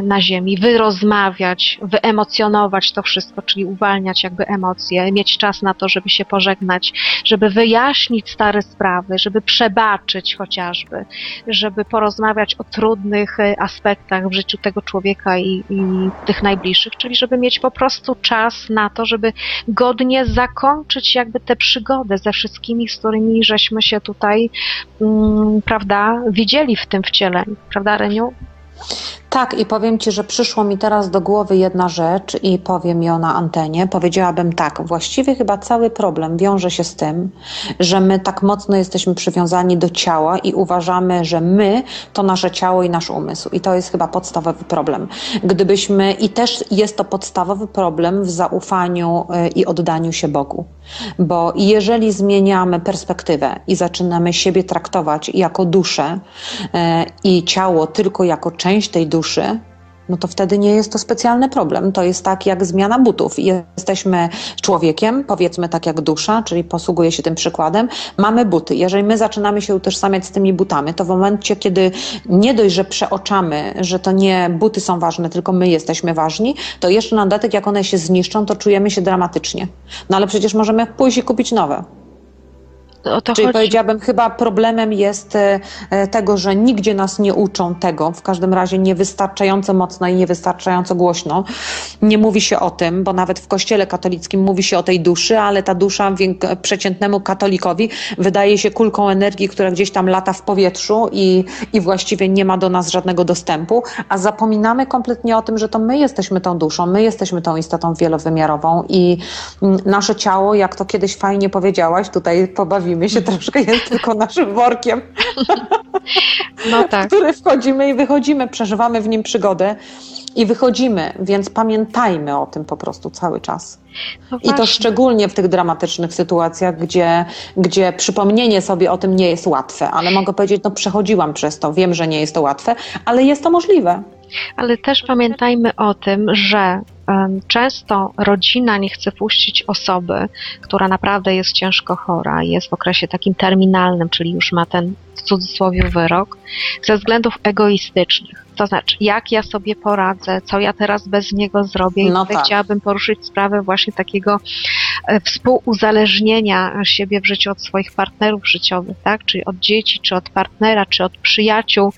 na Ziemi, wyrozmawiać, wyemocjonować to wszystko, czyli uwalniać jakby emocje, mieć czas na to, żeby się pożegnać, żeby wyjaśnić stare sprawy, żeby przebaczyć chociażby, żeby porozmawiać o trudnych e, aspektach w życiu tego człowieka i, i tych najbliższych, czyli żeby mieć po prostu czas na to, żeby godnie zakończyć jakby tę przygodę ze wszystkimi, z którymi żeśmy się tutaj, mm, prawda, widzieli w tym wcieleniu. Prawda, Reniu? Tak, i powiem Ci, że przyszło mi teraz do głowy jedna rzecz i powiem ją na antenie. Powiedziałabym tak, właściwie chyba cały problem wiąże się z tym, że my tak mocno jesteśmy przywiązani do ciała i uważamy, że my to nasze ciało i nasz umysł. I to jest chyba podstawowy problem. Gdybyśmy, i też jest to podstawowy problem w zaufaniu y, i oddaniu się Bogu. Bo jeżeli zmieniamy perspektywę i zaczynamy siebie traktować jako duszę y, i ciało tylko jako część tej duszy, duszy, no to wtedy nie jest to specjalny problem. To jest tak jak zmiana butów. Jesteśmy człowiekiem, powiedzmy tak jak dusza, czyli posługuję się tym przykładem. Mamy buty. Jeżeli my zaczynamy się utożsamiać z tymi butami, to w momencie, kiedy nie dość, że przeoczamy, że to nie buty są ważne, tylko my jesteśmy ważni, to jeszcze na dodatek, jak one się zniszczą, to czujemy się dramatycznie. No ale przecież możemy pójść i kupić nowe. Czyli chodzi. powiedziałabym, chyba problemem jest e, e, tego, że nigdzie nas nie uczą tego, w każdym razie niewystarczająco mocno i niewystarczająco głośno. Nie mówi się o tym, bo nawet w kościele katolickim mówi się o tej duszy, ale ta dusza przeciętnemu katolikowi wydaje się kulką energii, która gdzieś tam lata w powietrzu i, i właściwie nie ma do nas żadnego dostępu, a zapominamy kompletnie o tym, że to my jesteśmy tą duszą, my jesteśmy tą istotą wielowymiarową i mm, nasze ciało, jak to kiedyś fajnie powiedziałaś, tutaj pobawimy bawimy się troszkę, jest tylko naszym workiem, no tak. w który wchodzimy i wychodzimy, przeżywamy w nim przygodę i wychodzimy, więc pamiętajmy o tym po prostu cały czas. No I to szczególnie w tych dramatycznych sytuacjach, gdzie, gdzie przypomnienie sobie o tym nie jest łatwe, ale mogę powiedzieć, no przechodziłam przez to, wiem, że nie jest to łatwe, ale jest to możliwe. Ale też pamiętajmy o tym, że Często rodzina nie chce puścić osoby, która naprawdę jest ciężko chora, jest w okresie takim terminalnym, czyli już ma ten w cudzysłowie wyrok, ze względów egoistycznych. To znaczy, jak ja sobie poradzę, co ja teraz bez niego zrobię. I no tak. chciałabym poruszyć sprawę właśnie takiego e, współuzależnienia siebie w życiu od swoich partnerów życiowych, tak? Czyli od dzieci, czy od partnera, czy od przyjaciół.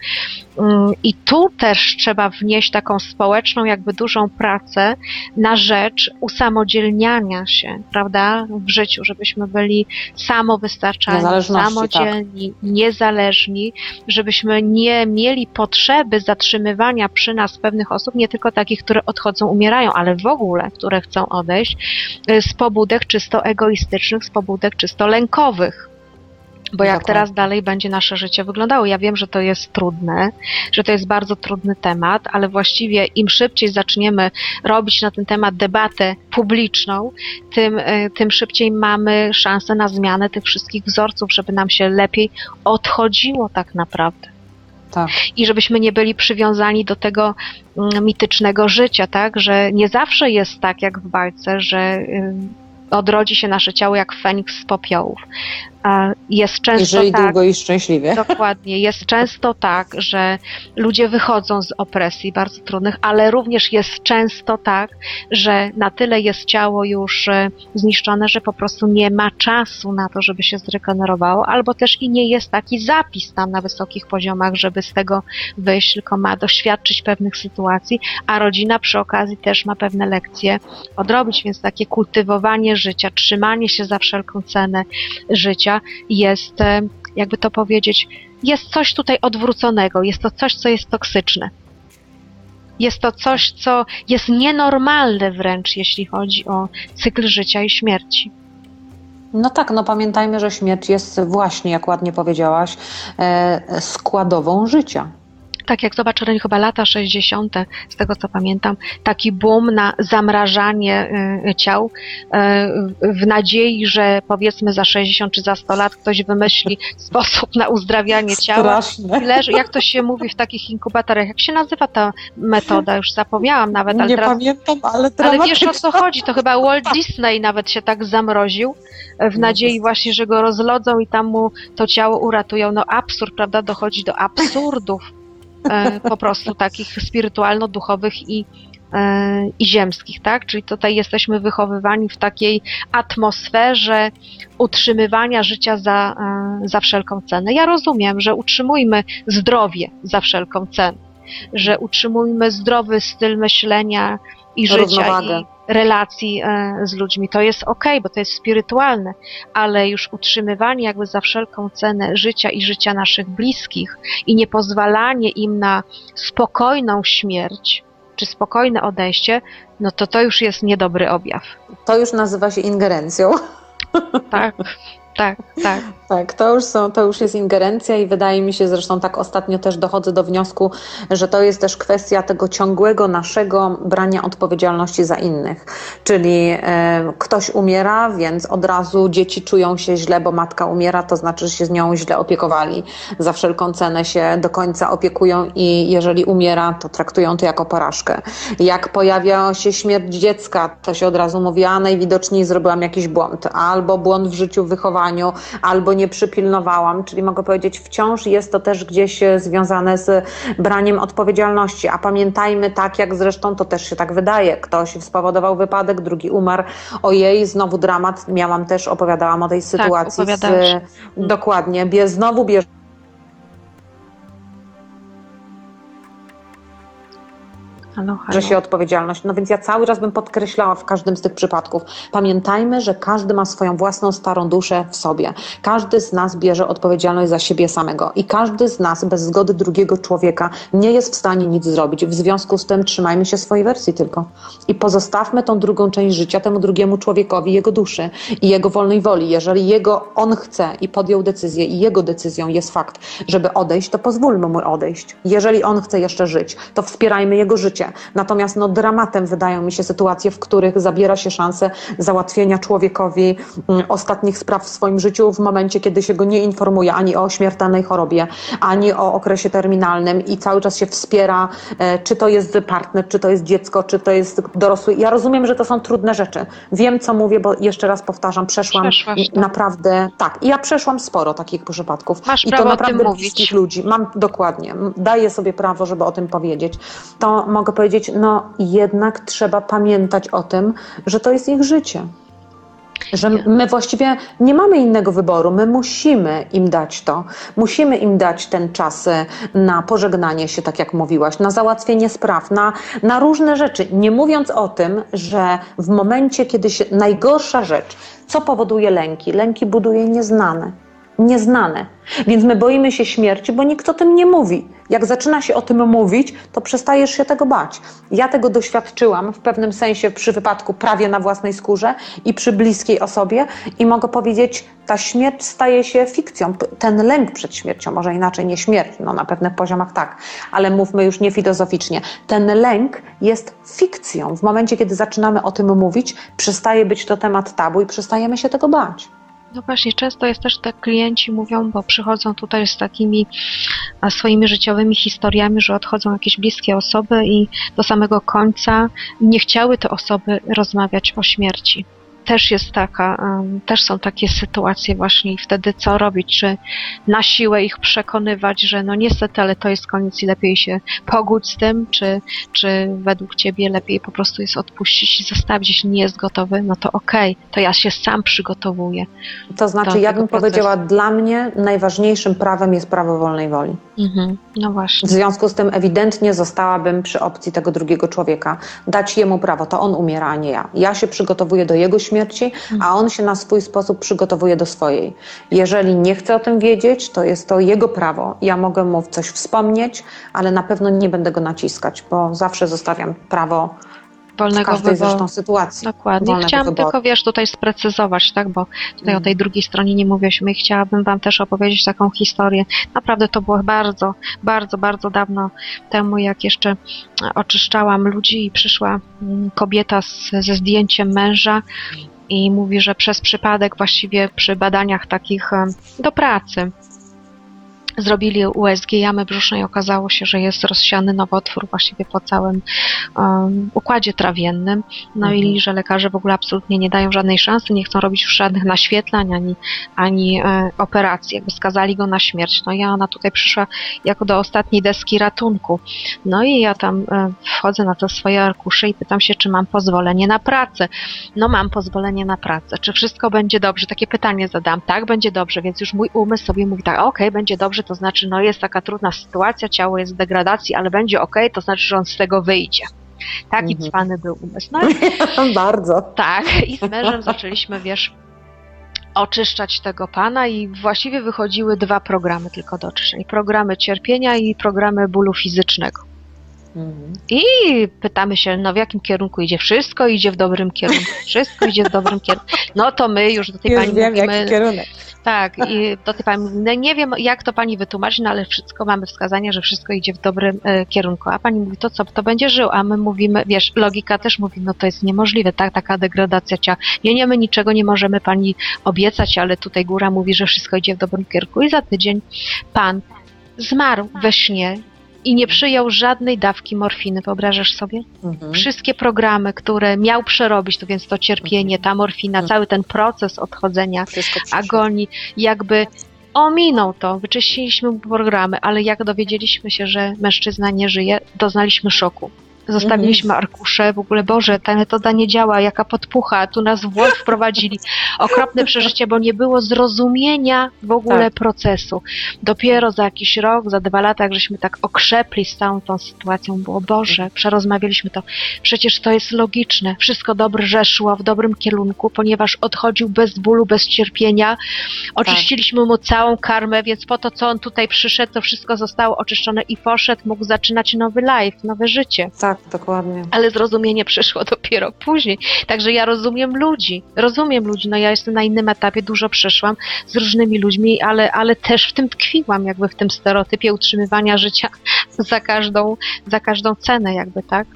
Mm, I tu też trzeba wnieść taką społeczną, jakby dużą pracę, na rzecz usamodzielniania się, prawda, w życiu, żebyśmy byli samowystarczalni, Niezależności, samodzielni, niezależni, żebyśmy nie mieli potrzeby zatrzymywania przy nas pewnych osób, nie tylko takich, które odchodzą, umierają, ale w ogóle, które chcą odejść, y, z pobudek czysto egoistycznych, z pobudek czysto lękowych. Bo jak Dokładnie. teraz dalej będzie nasze życie wyglądało? Ja wiem, że to jest trudne, że to jest bardzo trudny temat, ale właściwie im szybciej zaczniemy robić na ten temat debatę publiczną, tym, y, tym szybciej mamy szansę na zmianę tych wszystkich wzorców, żeby nam się lepiej odchodziło tak naprawdę Tak. i żebyśmy nie byli przywiązani do tego mm, mitycznego życia, tak? Że nie zawsze jest tak jak w bajce, że y, odrodzi się nasze ciało jak Feniks z popiołów. A Jest często żyj tak, długo i szczęśliwie. Dokładnie. Jest często tak, że ludzie wychodzą z opresji bardzo trudnych, ale również jest często tak, że na tyle jest ciało już e, zniszczone, że po prostu nie ma czasu na to, żeby się zregenerowało, albo też i nie jest taki zapis tam na wysokich poziomach, żeby z tego wyjść, tylko ma doświadczyć pewnych sytuacji, a rodzina przy okazji też ma pewne lekcje odrobić, więc takie kultywowanie życia, trzymanie się za wszelką cenę życia jest, e, jakby to powiedzieć, jest coś tutaj odwróconego, jest to coś, co jest toksyczne. Jest to coś, co jest nienormalne wręcz, jeśli chodzi o cykl życia i śmierci. No tak, no pamiętajmy, że śmierć jest właśnie, jak ładnie powiedziałaś, e, składową życia. Tak jak zobacz, Ren, chyba lata 60., z tego co pamiętam, taki boom na zamrażanie y, ciał y, w nadziei, że powiedzmy za 60 czy za 100 lat ktoś wymyśli sposób na uzdrawianie ciała. Leży, jak to się mówi w takich inkubatorach, jak się nazywa ta metoda, już zapomniałam nawet, ale Nie teraz pamiętam, ale Ale wiesz o co chodzi, to chyba Walt Disney nawet się tak zamroził e, w No nadziei właśnie, że go rozlodzą i tam mu to ciało uratują. No absurd, prawda, dochodzi do absurdów po prostu takich spirytualno-duchowych i, e, i ziemskich, tak? Czyli tutaj jesteśmy wychowywani w takiej atmosferze utrzymywania życia za, e, za wszelką cenę. Ja rozumiem, że utrzymujmy zdrowie za wszelką cenę, że utrzymujmy zdrowy styl myślenia i życia i relacji e, z ludźmi. To jest okej, bo to jest spirytualne, ale już utrzymywanie jakby za wszelką cenę życia i życia naszych bliskich i nie pozwalanie im na spokojną śmierć czy spokojne odejście, no to to już jest niedobry objaw. To już nazywa się ingerencją. Tak, tak, tak. Tak, to już, są, to już jest ingerencja i wydaje mi się, zresztą tak ostatnio też dochodzę do wniosku, że to jest też kwestia tego ciągłego naszego brania odpowiedzialności za innych. Czyli e, ktoś umiera, więc od razu dzieci czują się źle, bo matka umiera, to znaczy, że się z nią źle opiekowali. Za wszelką cenę się do końca opiekują i jeżeli umiera, to traktują to jako porażkę. Jak pojawia się śmierć dziecka, to się od razu mówi, a najwidoczniej zrobiłam jakiś błąd, albo błąd w życiu, w albo nie przypilnowałam, czyli mogę powiedzieć, wciąż jest to też gdzieś e, związane z braniem odpowiedzialności. A pamiętajmy, tak jak zresztą to też się tak wydaje, ktoś spowodował wypadek, drugi umarł. Ojej, znowu dramat. Miałam też, opowiadałam o tej sytuacji. z, opowiadałaś. dokładnie, bie, znowu bierze Halo, halo. że się odpowiedzialność. No więc ja cały czas bym podkreślała w każdym z tych przypadków. Pamiętajmy, że każdy ma swoją własną starą duszę w sobie. Każdy z nas bierze odpowiedzialność za siebie samego i każdy z nas bez zgody drugiego człowieka nie jest w stanie nic zrobić. W związku z tym trzymajmy się swojej wersji tylko i pozostawmy tą drugą część życia temu drugiemu człowiekowi, jego duszy i jego wolnej woli. Jeżeli jego on chce i podjął decyzję i jego decyzją jest fakt, żeby odejść, to pozwólmy mu odejść. Jeżeli on chce jeszcze żyć, to wspierajmy jego życie. Natomiast no, dramatem wydają mi się sytuacje, w których zabiera się szansę załatwienia człowiekowi mm, ostatnich spraw w swoim życiu w momencie, kiedy się go nie informuje ani o śmiertelnej chorobie, ani o okresie terminalnym i cały czas się wspiera, e, czy to jest partner, czy to jest dziecko, czy to jest dorosły. Ja rozumiem, że to są trudne rzeczy. Wiem, co mówię, bo jeszcze raz powtarzam, przeszłam Przeszłaś, tak. naprawdę, tak, ja przeszłam sporo takich przypadków. Masz I to naprawdę tym mówić. bliskich ludzi. Mam dokładnie, daję sobie prawo, żeby o tym powiedzieć. To mogę powiedzieć, no jednak trzeba pamiętać o tym, że to jest ich życie. Że my właściwie nie mamy innego wyboru. My musimy im dać to. Musimy im dać ten czas e, na pożegnanie się, tak jak mówiłaś, na załatwienie spraw, na, na różne rzeczy. Nie mówiąc o tym, że w momencie, kiedy się najgorsza rzecz, co powoduje lęki? Lęki buduje nieznane. Nieznane. Więc my boimy się śmierci, bo nikt o tym nie mówi. Jak zaczyna się o tym mówić, to przestajesz się tego bać. Ja tego doświadczyłam w pewnym sensie przy wypadku prawie na własnej skórze i przy bliskiej osobie i mogę powiedzieć, ta śmierć staje się fikcją. Ten lęk przed śmiercią, może inaczej nie śmierć, no na pewnych poziomach tak, ale mówmy już nie filozoficznie. Ten lęk jest fikcją. W momencie, kiedy zaczynamy o tym mówić, przestaje być to temat tabu i przestajemy się tego bać. No właśnie, często jest też tak, klienci mówią, bo przychodzą tutaj z takimi swoimi życiowymi historiami, że odchodzą jakieś bliskie osoby i do samego końca nie chciały te osoby rozmawiać o śmierci też jest taka, też są takie sytuacje właśnie i wtedy co robić? Czy na siłę ich przekonywać, że no niestety, ale to jest koniec i lepiej się pogódź z tym, czy, czy według Ciebie lepiej po prostu jest odpuścić i zostawić, jeśli nie jest gotowy, no to okej, okay, to ja się sam przygotowuję. To znaczy, ja bym procesu. powiedziała, dla mnie najważniejszym prawem jest prawo wolnej woli. Mhm, no właśnie. W związku z tym ewidentnie zostałabym przy opcji tego drugiego człowieka. Dać jemu prawo, to on umiera, a nie ja. Ja się przygotowuję do jego śmierci, a on się na swój sposób przygotowuje do swojej. Jeżeli nie chce o tym wiedzieć, to jest to jego prawo. Ja mogę mu coś wspomnieć, ale na pewno nie będę go naciskać, bo zawsze zostawiam prawo wolnego każdej wyboru. zresztą sytuacji. Dokładnie. Chciałam wyboru. tylko, wiesz, tutaj sprecyzować, tak, bo tutaj mm. o tej drugiej stronie nie mówiliśmy i chciałabym Wam też opowiedzieć taką historię. Naprawdę to było bardzo, bardzo, bardzo dawno temu, jak jeszcze oczyszczałam ludzi i przyszła mm, kobieta z, ze zdjęciem męża i mówi, że przez przypadek właściwie przy badaniach takich do pracy Zrobili USG jamy brzusznej, okazało się, że jest rozsiany nowotwór właściwie po całym um, układzie trawiennym. No mhm. i że lekarze w ogóle absolutnie nie dają żadnej szansy, nie chcą robić już żadnych naświetlań ani, ani e, operacji, jakby skazali go na śmierć. No i ona tutaj przyszła jako do ostatniej deski ratunku. No i ja tam e, wchodzę na te swoje arkusze i pytam się, czy mam pozwolenie na pracę. No mam pozwolenie na pracę. Czy wszystko będzie dobrze? Takie pytanie zadam. Tak, będzie dobrze, więc już mój umysł sobie mówi tak, okej, okay, będzie dobrze, to znaczy, no jest taka trudna sytuacja, ciało jest w degradacji, ale będzie ok, to znaczy, że on z tego wyjdzie. Taki mhm. cwany był umysł. No i, Bardzo. Tak, i z mężem zaczęliśmy, wiesz, oczyszczać tego pana i właściwie wychodziły dwa programy tylko do oczyszczenia. Programy cierpienia i programy bólu fizycznego. Mhm. I pytamy się, no w jakim kierunku idzie? Wszystko idzie w dobrym kierunku. Wszystko idzie w dobrym kierunku. No to my już do tej już pani wiem, mówimy... Jaki kierunek. Tak, i do tej pani no nie wiem, jak to pani wytłumaczy, no ale wszystko mamy wskazanie, że wszystko idzie w dobrym e, kierunku. A pani mówi, to co, to będzie żył, a my mówimy, wiesz, logika też mówi, no to jest niemożliwe, tak, taka degradacja ciała. Nie, nie, my niczego nie możemy pani obiecać, ale tutaj góra mówi, że wszystko idzie w dobrym kierunku. I za tydzień pan zmarł we śnie i nie przyjął żadnej dawki morfiny, wyobrażasz sobie? Mhm. Wszystkie programy, które miał przerobić, to więc to cierpienie, ta morfina, mhm. cały ten proces odchodzenia, agonii, jakby ominął to, wyczyściliśmy programy, ale jak dowiedzieliśmy się, że mężczyzna nie żyje, doznaliśmy szoku. Zostawiliśmy mhm. arkusze, w ogóle Boże, ta metoda nie działa, jaka podpucha, tu nas w błąd wprowadzili. Okropne przeżycie, bo nie było zrozumienia w ogóle tak. procesu. Dopiero za jakiś rok, za dwa lata, jak żeśmy tak okrzepli z całą tą sytuacją, było Boże, przerozmawialiśmy to. Przecież to jest logiczne, wszystko dobrze szło w dobrym kierunku, ponieważ odchodził bez bólu, bez cierpienia. Oczyściliśmy tak. mu całą karmę, więc po to, co on tutaj przyszedł, to wszystko zostało oczyszczone i poszedł, mógł zaczynać nowy life, nowe życie. Tak. Tak, dokładnie. Ale zrozumienie przyszło dopiero później. Także ja rozumiem ludzi. Rozumiem ludzi. No ja jestem na innym etapie, dużo przeszłam z różnymi ludźmi, ale, ale też w tym tkwiłam, jakby w tym stereotypie utrzymywania życia za każdą, za każdą cenę, jakby, tak?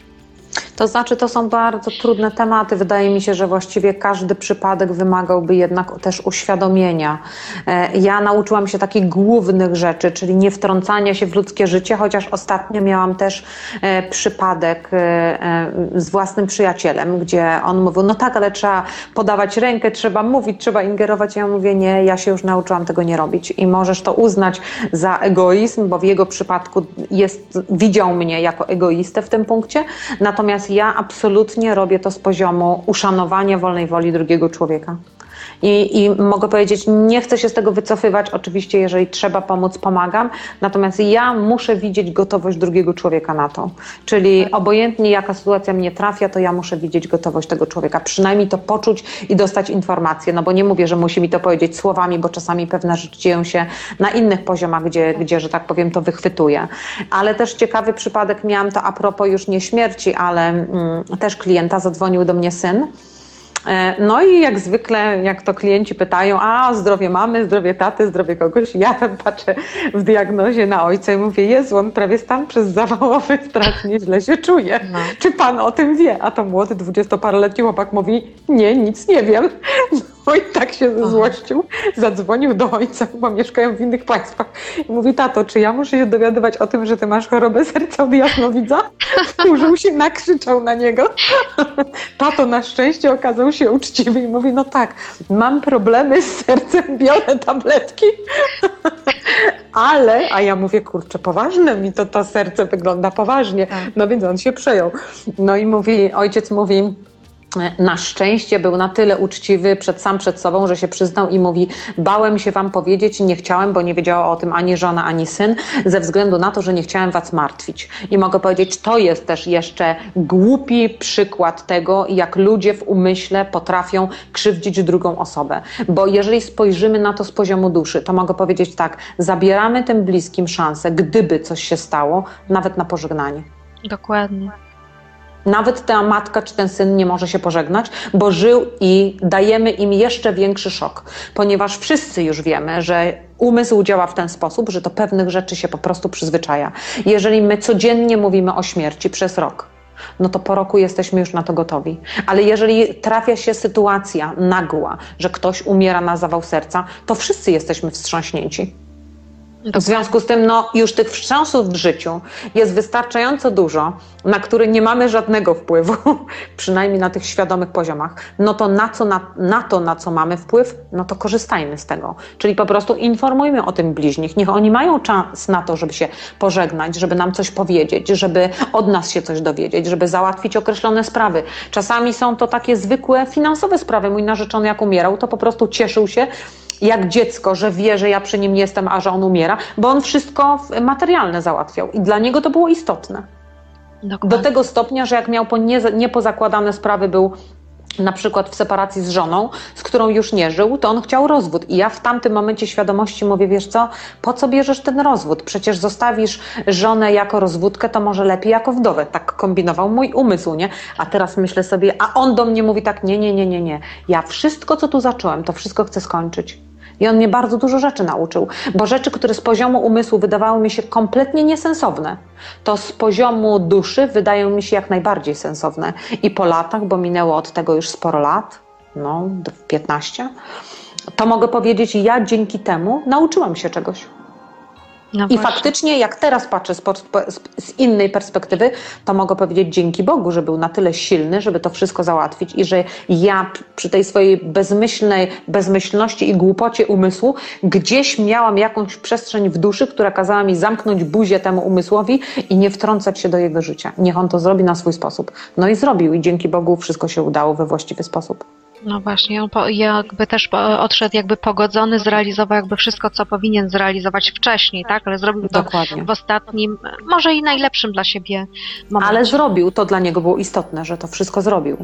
To znaczy, to są bardzo trudne tematy. Wydaje mi się, że właściwie każdy przypadek wymagałby jednak też uświadomienia. E, ja nauczyłam się takich głównych rzeczy, czyli nie wtrącania się w ludzkie życie, chociaż ostatnio miałam też e, przypadek e, z własnym przyjacielem, gdzie on mówił, no tak, ale trzeba podawać rękę, trzeba mówić, trzeba ingerować. Ja mówię, nie, ja się już nauczyłam tego nie robić i możesz to uznać za egoizm, bo w jego przypadku jest, widział mnie jako egoistę w tym punkcie, natomiast Ja absolutnie robię to z poziomu uszanowania wolnej woli drugiego człowieka. I, I mogę powiedzieć, nie chcę się z tego wycofywać. Oczywiście, jeżeli trzeba pomóc, pomagam. Natomiast ja muszę widzieć gotowość drugiego człowieka na to. Czyli obojętnie jaka sytuacja mnie trafia, to ja muszę widzieć gotowość tego człowieka. Przynajmniej to poczuć i dostać informację. No bo nie mówię, że musi mi to powiedzieć słowami, bo czasami pewne rzeczy dzieją się na innych poziomach, gdzie, gdzie że tak powiem, to wychwytuję. Ale też ciekawy przypadek miałam to a propos już nie śmierci, ale mm, też klienta zadzwonił do mnie syn. E, No i jak zwykle, jak to klienci pytają, a zdrowie mamy, zdrowie taty, zdrowie kogoś, ja patrzę w diagnozie na ojca i mówię, Jezu, on prawie stan przez zawałowy, strasznie źle się czuje. No. Czy pan o tym wie? A to młody, dwudziestoparoletni chłopak mówi, nie, nic nie wiem. No i tak się zezłościł, zadzwonił do ojca, bo mieszkają w innych państwach i mówi, tato, czy ja muszę się dowiadywać o tym, że ty masz chorobę serca od jasnowidza? Wkurzył się, nakrzyczał na niego. Tato na szczęście okazał się uczciwy i mówi, no tak, mam problemy z sercem, biorę tabletki. Ale, a ja mówię, kurczę, poważne mi to, to serce wygląda poważnie. Tak. No więc on się przejął. No i mówi, ojciec mówi, na szczęście był na tyle uczciwy przed sam przed sobą, że się przyznał i mówi: Bałem się wam powiedzieć, nie chciałem, bo nie wiedziała o tym ani żona, ani syn, ze względu na to, że nie chciałem was martwić. I mogę powiedzieć, to jest też jeszcze głupi przykład tego, jak ludzie w umyśle potrafią krzywdzić drugą osobę. Bo jeżeli spojrzymy na to z poziomu duszy, to mogę powiedzieć tak: zabieramy tym bliskim szansę, gdyby coś się stało, nawet na pożegnanie. Dokładnie. Nawet ta matka czy ten syn nie może się pożegnać, bo żył i dajemy im jeszcze większy szok, ponieważ wszyscy już wiemy, że umysł działa w ten sposób, że do pewnych rzeczy się po prostu przyzwyczaja. Jeżeli my codziennie mówimy o śmierci przez rok, no to po roku jesteśmy już na to gotowi. Ale jeżeli trafia się sytuacja nagła, że ktoś umiera na zawał serca, to wszyscy jesteśmy wstrząśnięci. W związku z tym, no, już tych wstrząsów w życiu jest wystarczająco dużo, na które nie mamy żadnego wpływu, przynajmniej na tych świadomych poziomach. No to na, co, na, na to, na co mamy wpływ, no to korzystajmy z tego. Czyli po prostu informujmy o tym bliźnich. Niech oni mają czas na to, żeby się pożegnać, żeby nam coś powiedzieć, żeby od nas się coś dowiedzieć, żeby załatwić określone sprawy. Czasami są to takie zwykłe finansowe sprawy. Mój narzeczony, jak umierał, to po prostu cieszył się, jak dziecko, że wie, że ja przy nim jestem, a że on umiera, bo on wszystko materialne załatwiał i dla niego to było istotne. Dokładnie. Do tego stopnia, że jak miał po nie, niepozakładane sprawy, był na przykład w separacji z żoną, z którą już nie żył, to on chciał rozwód. I ja w tamtym momencie świadomości mówię, wiesz co, po co bierzesz ten rozwód? Przecież zostawisz żonę jako rozwódkę, to może lepiej jako wdowę. Tak kombinował mój umysł, nie? A teraz myślę sobie, a on do mnie mówi tak, nie, nie, nie, nie, nie. Ja wszystko, co tu zacząłem, to wszystko chcę skończyć. I on mnie bardzo dużo rzeczy nauczył, bo rzeczy, które z poziomu umysłu wydawały mi się kompletnie niesensowne, to z poziomu duszy wydają mi się jak najbardziej sensowne. I po latach, bo minęło od tego już sporo lat, no 15, to mogę powiedzieć, ja dzięki temu nauczyłam się czegoś. No I faktycznie, jak teraz patrzę z, z, innej perspektywy, to mogę powiedzieć dzięki Bogu, że był na tyle silny, żeby to wszystko załatwić i że ja przy tej swojej bezmyślnej, bezmyślności i głupocie umysłu gdzieś miałam jakąś przestrzeń w duszy, która kazała mi zamknąć buzię temu umysłowi i nie wtrącać się do jego życia. Niech on to zrobi na swój sposób. No i zrobił i dzięki Bogu wszystko się udało we właściwy sposób. No właśnie, on po, jakby też po, odszedł jakby pogodzony, zrealizował jakby wszystko, co powinien zrealizować wcześniej, tak? Ale zrobił to Dokładnie. w ostatnim, może i najlepszym dla siebie momencie. Ale zrobił, to dla niego było istotne, że to wszystko zrobił.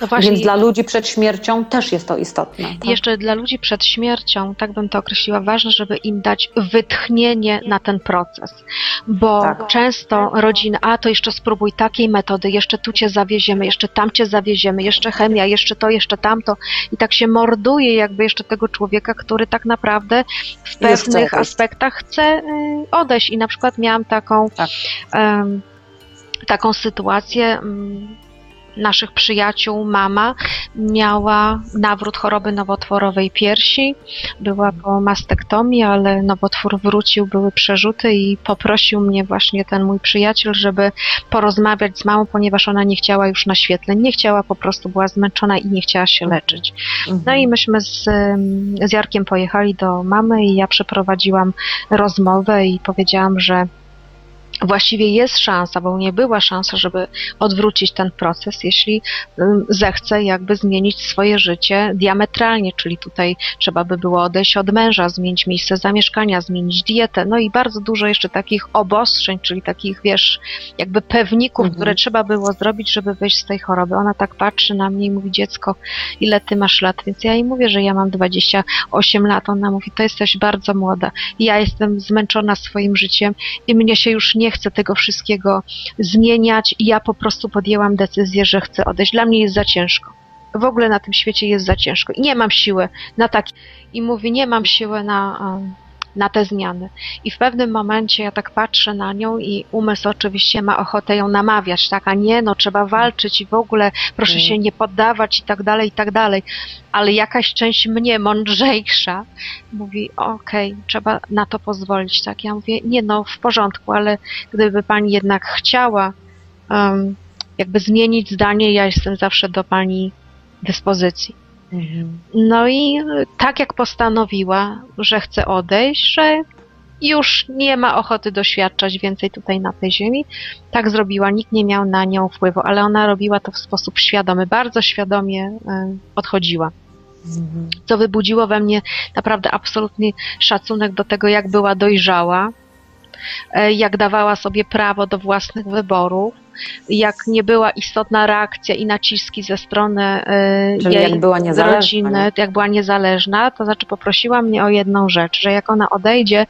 no właśnie, Więc dla ludzi przed śmiercią też jest to istotne. tak? Jeszcze dla ludzi przed śmiercią, tak bym to określiła, ważne, żeby im dać wytchnienie na ten proces, bo Tak. często rodziny, a to jeszcze spróbuj takiej metody, jeszcze tu cię zawieziemy, jeszcze tam cię zawieziemy, jeszcze chemia, jeszcze to, jeszcze tamto i tak się morduje jakby jeszcze tego człowieka, który tak naprawdę w pewnych aspektach chce y, odejść i na przykład miałam taką Tak. em, taką sytuację mm, naszych przyjaciół, mama miała nawrót choroby nowotworowej piersi, była po mastektomii, ale nowotwór wrócił, były przerzuty i poprosił mnie właśnie ten mój przyjaciel, żeby porozmawiać z mamą, ponieważ ona nie chciała już naświetleń, nie chciała, po prostu była zmęczona i nie chciała się leczyć. Mhm. No i myśmy z, z Jarkiem pojechali do mamy i ja przeprowadziłam rozmowę i powiedziałam, że właściwie jest szansa, bo nie była szansa, żeby odwrócić ten proces, jeśli ym, zechce jakby zmienić swoje życie diametralnie, czyli tutaj trzeba by było odejść od męża, zmienić miejsce zamieszkania, zmienić dietę, no i bardzo dużo jeszcze takich obostrzeń, czyli takich, wiesz, jakby pewników, Mhm. które trzeba było zrobić, żeby wyjść z tej choroby. Ona tak patrzy na mnie i mówi, dziecko, ile ty masz lat? Więc ja jej mówię, że ja mam 28 lat. Ona mówi, to jesteś bardzo młoda. Ja jestem zmęczona swoim życiem i mnie się już nie chce tego wszystkiego zmieniać ja po prostu podjęłam decyzję, że chcę odejść. Dla mnie jest za ciężko. W ogóle na tym świecie jest za ciężko i nie mam siły na takie. I mówi, nie mam siły na, na te zmiany. I w pewnym momencie ja tak patrzę na nią i umysł oczywiście ma ochotę ją namawiać, tak, a nie, no trzeba walczyć i w ogóle proszę Mm. się nie poddawać i tak dalej, i tak dalej. Ale jakaś część mnie mądrzejsza mówi, okej, trzeba na to pozwolić, tak. Ja mówię, nie no, w porządku, ale gdyby pani jednak chciała em, jakby zmienić zdanie, ja jestem zawsze do pani dyspozycji. No i tak jak postanowiła, że chce odejść, że już nie ma ochoty doświadczać więcej tutaj na tej ziemi, tak zrobiła. Nikt nie miał na nią wpływu, ale ona robiła to w sposób świadomy, bardzo świadomie y, odchodziła. Co wybudziło we mnie naprawdę absolutny szacunek do tego, jak była dojrzała, e, jak dawała sobie prawo do własnych wyborów, jak nie była istotna reakcja i naciski ze strony e, Czyli jej jak była rodziny, jak była niezależna, to znaczy poprosiła mnie o jedną rzecz, że jak ona odejdzie,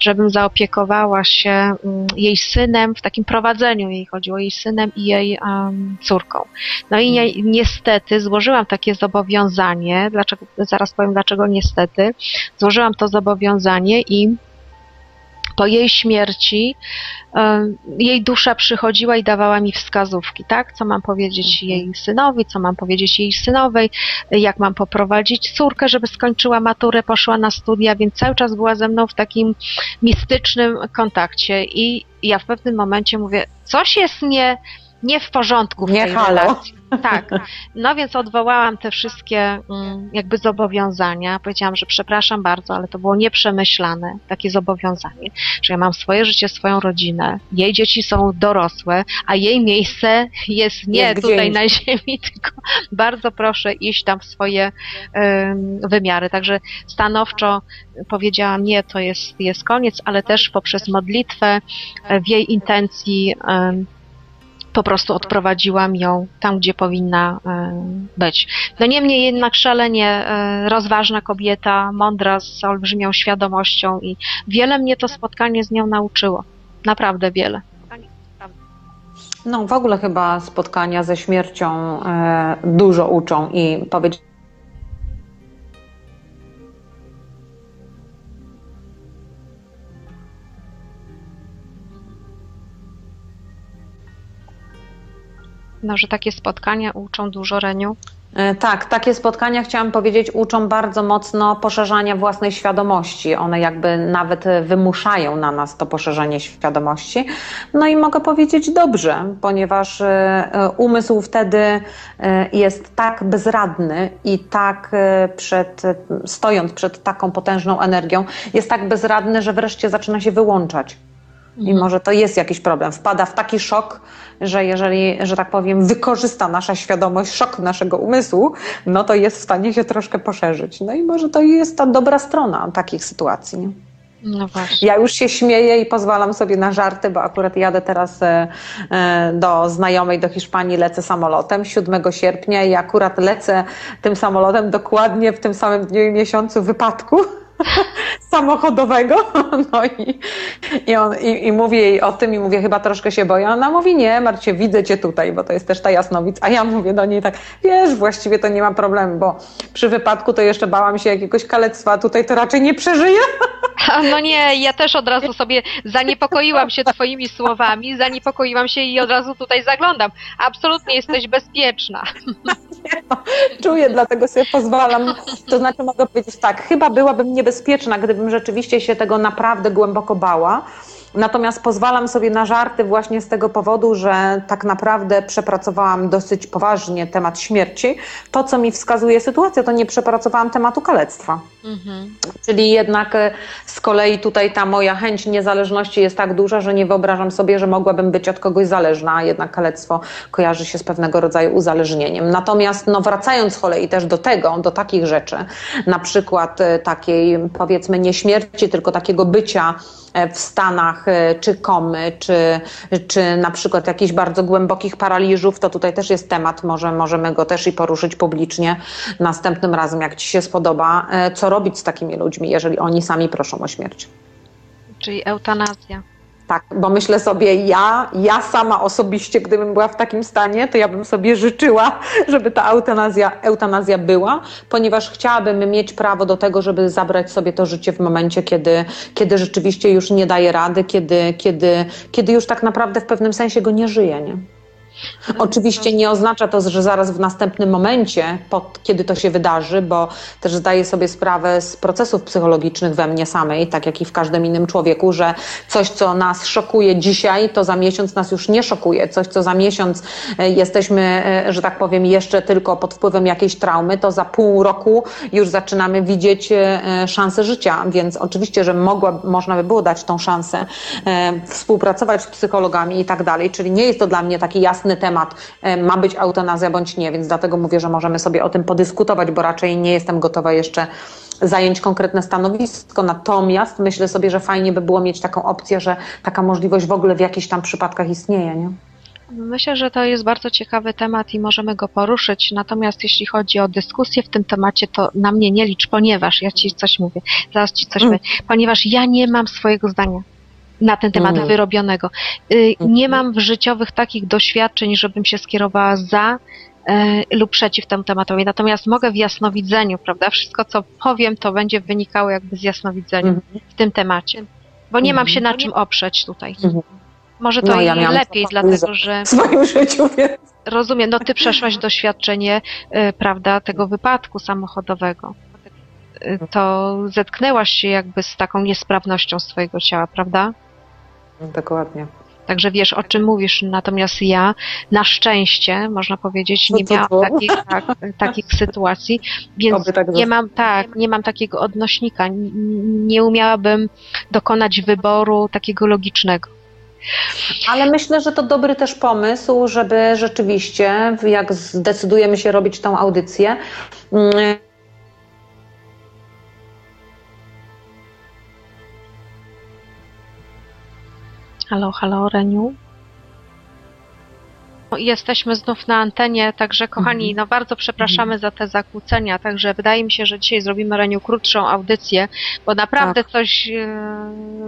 żebym zaopiekowała się mm, jej synem, w takim prowadzeniu jej chodziło, jej synem i jej em, córką. No i nie, niestety złożyłam takie zobowiązanie, dlaczego, zaraz powiem dlaczego niestety, złożyłam to zobowiązanie i po jej śmierci jej dusza przychodziła i dawała mi wskazówki, tak? Co mam powiedzieć Mhm. jej synowi, co mam powiedzieć jej synowej, jak mam poprowadzić córkę, żeby skończyła maturę, poszła na studia, więc cały czas była ze mną w takim mistycznym kontakcie i ja w pewnym momencie mówię, coś jest nie, nie w porządku w Nie tej halo. relacji. Tak. No więc odwołałam te wszystkie mm, jakby zobowiązania. Powiedziałam, że przepraszam bardzo, ale to było nieprzemyślane, takie zobowiązanie, że ja mam swoje życie, swoją rodzinę, jej dzieci są dorosłe, a jej miejsce jest nie Jest tutaj na ziemi, tylko bardzo proszę iść tam w swoje em, wymiary. Także stanowczo powiedziałam, nie, to jest, jest koniec, ale też poprzez modlitwę e, w jej intencji em, po prostu odprowadziłam ją tam, gdzie powinna em, być. No niemniej jednak szalenie e, rozważna kobieta, mądra, z olbrzymią świadomością i wiele mnie to spotkanie z nią nauczyło. Naprawdę wiele. No w ogóle chyba spotkania ze śmiercią e, dużo uczą i powiedzieć No, że takie spotkania uczą dużo Reniu. E, Tak, takie spotkania, chciałam powiedzieć, uczą bardzo mocno poszerzania własnej świadomości. One jakby nawet e, wymuszają na nas to poszerzanie świadomości. No i mogę powiedzieć dobrze, ponieważ e, umysł wtedy jest tak bezradny i tak przed, stojąc przed taką potężną energią, jest tak bezradny, że wreszcie zaczyna się wyłączać. I może to jest jakiś problem. Wpada w taki szok, że jeżeli, że tak powiem, wykorzysta nasza świadomość szok naszego umysłu, no to jest w stanie się troszkę poszerzyć. No i może to jest ta dobra strona takich sytuacji. Nie? No właśnie. Ja już się śmieję i pozwalam sobie na żarty, bo akurat jadę teraz e, e, do znajomej do Hiszpanii, lecę samolotem 7 sierpnia i akurat lecę tym samolotem dokładnie w tym samym dniu i miesiącu wypadku samochodowego. No i, i, on, i, i mówię jej o tym i mówię, chyba troszkę się boję. Ona mówi, nie, Marcie, widzę cię tutaj, bo to jest też ta jasnowic. A ja mówię do niej tak, wiesz, właściwie to nie ma problemu, bo przy wypadku to jeszcze bałam się jakiegoś kalectwa, tutaj to raczej nie przeżyję. No nie, ja też od razu sobie zaniepokoiłam się twoimi słowami, zaniepokoiłam się i od razu tutaj zaglądam. Absolutnie jesteś bezpieczna. Czuję, dlatego sobie pozwalam. To znaczy mogę powiedzieć tak, chyba byłabym niebezpieczna, gdybym rzeczywiście się tego naprawdę głęboko bała. Natomiast pozwalam sobie na żarty właśnie z tego powodu, że tak naprawdę przepracowałam dosyć poważnie temat śmierci. To, co mi wskazuje sytuacja, to nie przepracowałam tematu kalectwa. Mhm. Czyli jednak e, z kolei tutaj ta moja chęć niezależności jest tak duża, że nie wyobrażam sobie, że mogłabym być od kogoś zależna, a jednak kalectwo kojarzy się z pewnego rodzaju uzależnieniem. Natomiast no, wracając z kolei też do tego, do takich rzeczy, na przykład e, takiej powiedzmy nie śmierci, tylko takiego bycia e, w stanach czy komy, czy, czy na przykład jakichś bardzo głębokich paraliżów, to tutaj też jest temat, może możemy go też i poruszyć publicznie następnym razem, jak Ci się spodoba, e, co robić z takimi ludźmi, jeżeli oni sami proszą o śmierć. Czyli eutanazja. Tak, bo myślę sobie, ja, ja sama osobiście, gdybym była w takim stanie, to ja bym sobie życzyła, żeby ta eutanazja, eutanazja była, ponieważ chciałabym mieć prawo do tego, żeby zabrać sobie to życie w momencie, kiedy, kiedy rzeczywiście już nie daje rady, kiedy, kiedy, kiedy już tak naprawdę w pewnym sensie go nie żyje. Nie? Oczywiście nie oznacza to, że zaraz w następnym momencie, pod, kiedy to się wydarzy, bo też zdaję sobie sprawę z procesów psychologicznych we mnie samej, tak jak i w każdym innym człowieku, że coś, co nas szokuje dzisiaj, to za miesiąc nas już nie szokuje. Coś, co za miesiąc e, jesteśmy, e, że tak powiem, jeszcze tylko pod wpływem jakiejś traumy, to za pół roku już zaczynamy widzieć e, szansę życia. Więc oczywiście, że mogła, można by było dać tą szansę, współpracować z psychologami i tak dalej. Czyli nie jest to dla mnie taki jasny temat, e, ma być eutanazja bądź nie, więc dlatego mówię, że możemy sobie o tym podyskutować, bo raczej nie jestem gotowa jeszcze zająć konkretne stanowisko. Natomiast myślę sobie, że fajnie by było mieć taką opcję, że taka możliwość w ogóle w jakichś tam przypadkach istnieje. Nie? Myślę, że to jest bardzo ciekawy temat i możemy go poruszyć. Natomiast jeśli chodzi o dyskusję w tym temacie, to na mnie nie licz, ponieważ ja ci coś mówię, zaraz ci coś Mm. powiem, ponieważ ja nie mam swojego zdania na ten temat Mm. wyrobionego. Y, Nie mam w życiowych takich doświadczeń, żebym się skierowała za e, lub przeciw temu tematowi. Natomiast mogę w jasnowidzeniu, prawda? Wszystko, co powiem, to będzie wynikało jakby z jasnowidzenia Mhm. w tym temacie. Bo nie mam Mhm. się na czym oprzeć tutaj. Mhm. Może to No, ja lepiej, dlatego że W swoim życiu, więc rozumiem, no ty przeszłaś doświadczenie, y, prawda, tego wypadku samochodowego. Y, To zetknęłaś się jakby z taką niesprawnością swojego ciała, prawda? Dokładnie. Także wiesz, o czym mówisz. Natomiast ja, na szczęście, można powiedzieć, No nie miałam takich, tak, takich sytuacji, więc tak nie mam, tak, nie mam takiego odnośnika. N- Nie umiałabym dokonać wyboru takiego logicznego. Ale myślę, że to dobry też pomysł, żeby rzeczywiście, jak zdecydujemy się robić tą audycję, Halo, halo, Reniu. No, Jesteśmy znów na antenie, także kochani, Mhm. no bardzo przepraszamy za te zakłócenia, także wydaje mi się, że dzisiaj zrobimy Reniu krótszą audycję, bo naprawdę Tak. coś e,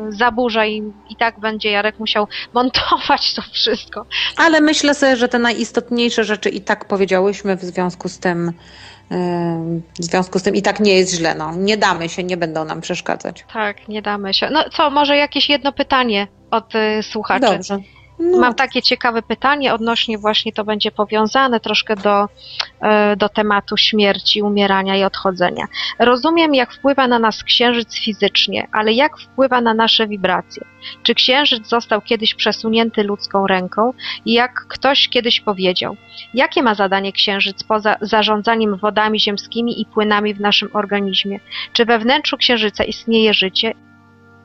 zaburza i, i tak będzie Jarek musiał montować to wszystko. Ale myślę sobie, że te najistotniejsze rzeczy i tak powiedziałyśmy w związku z tym, ym, w związku z tym i tak nie jest źle. No. Nie damy się, nie będą nam przeszkadzać. Tak, nie damy się. No co, może jakieś jedno pytanie od y, słuchaczy? Dobrze. No, Mam takie ciekawe pytanie odnośnie właśnie to będzie powiązane troszkę do, e, do tematu śmierci, umierania i odchodzenia. Rozumiem, jak wpływa na nas księżyc fizycznie, ale jak wpływa na nasze wibracje? Czy księżyc został kiedyś przesunięty ludzką ręką i jak ktoś kiedyś powiedział, jakie ma zadanie księżyc poza zarządzaniem wodami ziemskimi i płynami w naszym organizmie? Czy we wnętrzu księżyca istnieje życie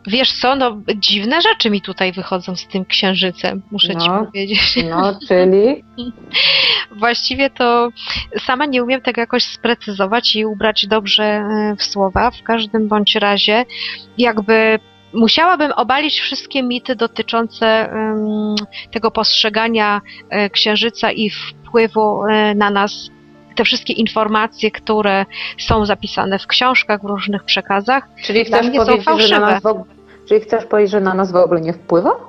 Wiesz co, no dziwne rzeczy mi tutaj wychodzą z tym księżycem, muszę ci No. powiedzieć. no czyli Właściwie to sama nie umiem tego jakoś sprecyzować i ubrać dobrze e, w słowa. W każdym bądź razie jakby musiałabym obalić wszystkie mity dotyczące em, tego postrzegania e, księżyca i wpływu e, na nas te wszystkie informacje, które są zapisane w książkach, w różnych przekazach, Czyli Dla mnie są na fałszywe. ogóle, czyli chcesz powiedzieć, że na nas w ogóle nie wpływa?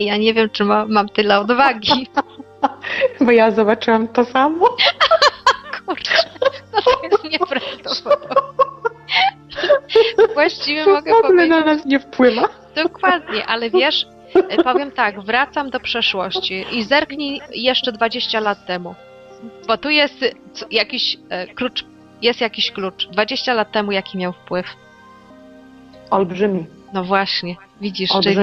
Ja nie wiem, czy ma, mam tyle odwagi. Bo ja zobaczyłam to samo. Kurczę, no to jest nieprawdopodobne. Właściwie mogę powiedzieć nas nie wpływa. dokładnie, ale wiesz, powiem tak, wracam do przeszłości i zerknij jeszcze 20 lat temu. Bo tu jest jakiś e, klucz, jest jakiś klucz. 20 lat temu jaki miał wpływ? Olbrzymi. No właśnie, widzisz, czyli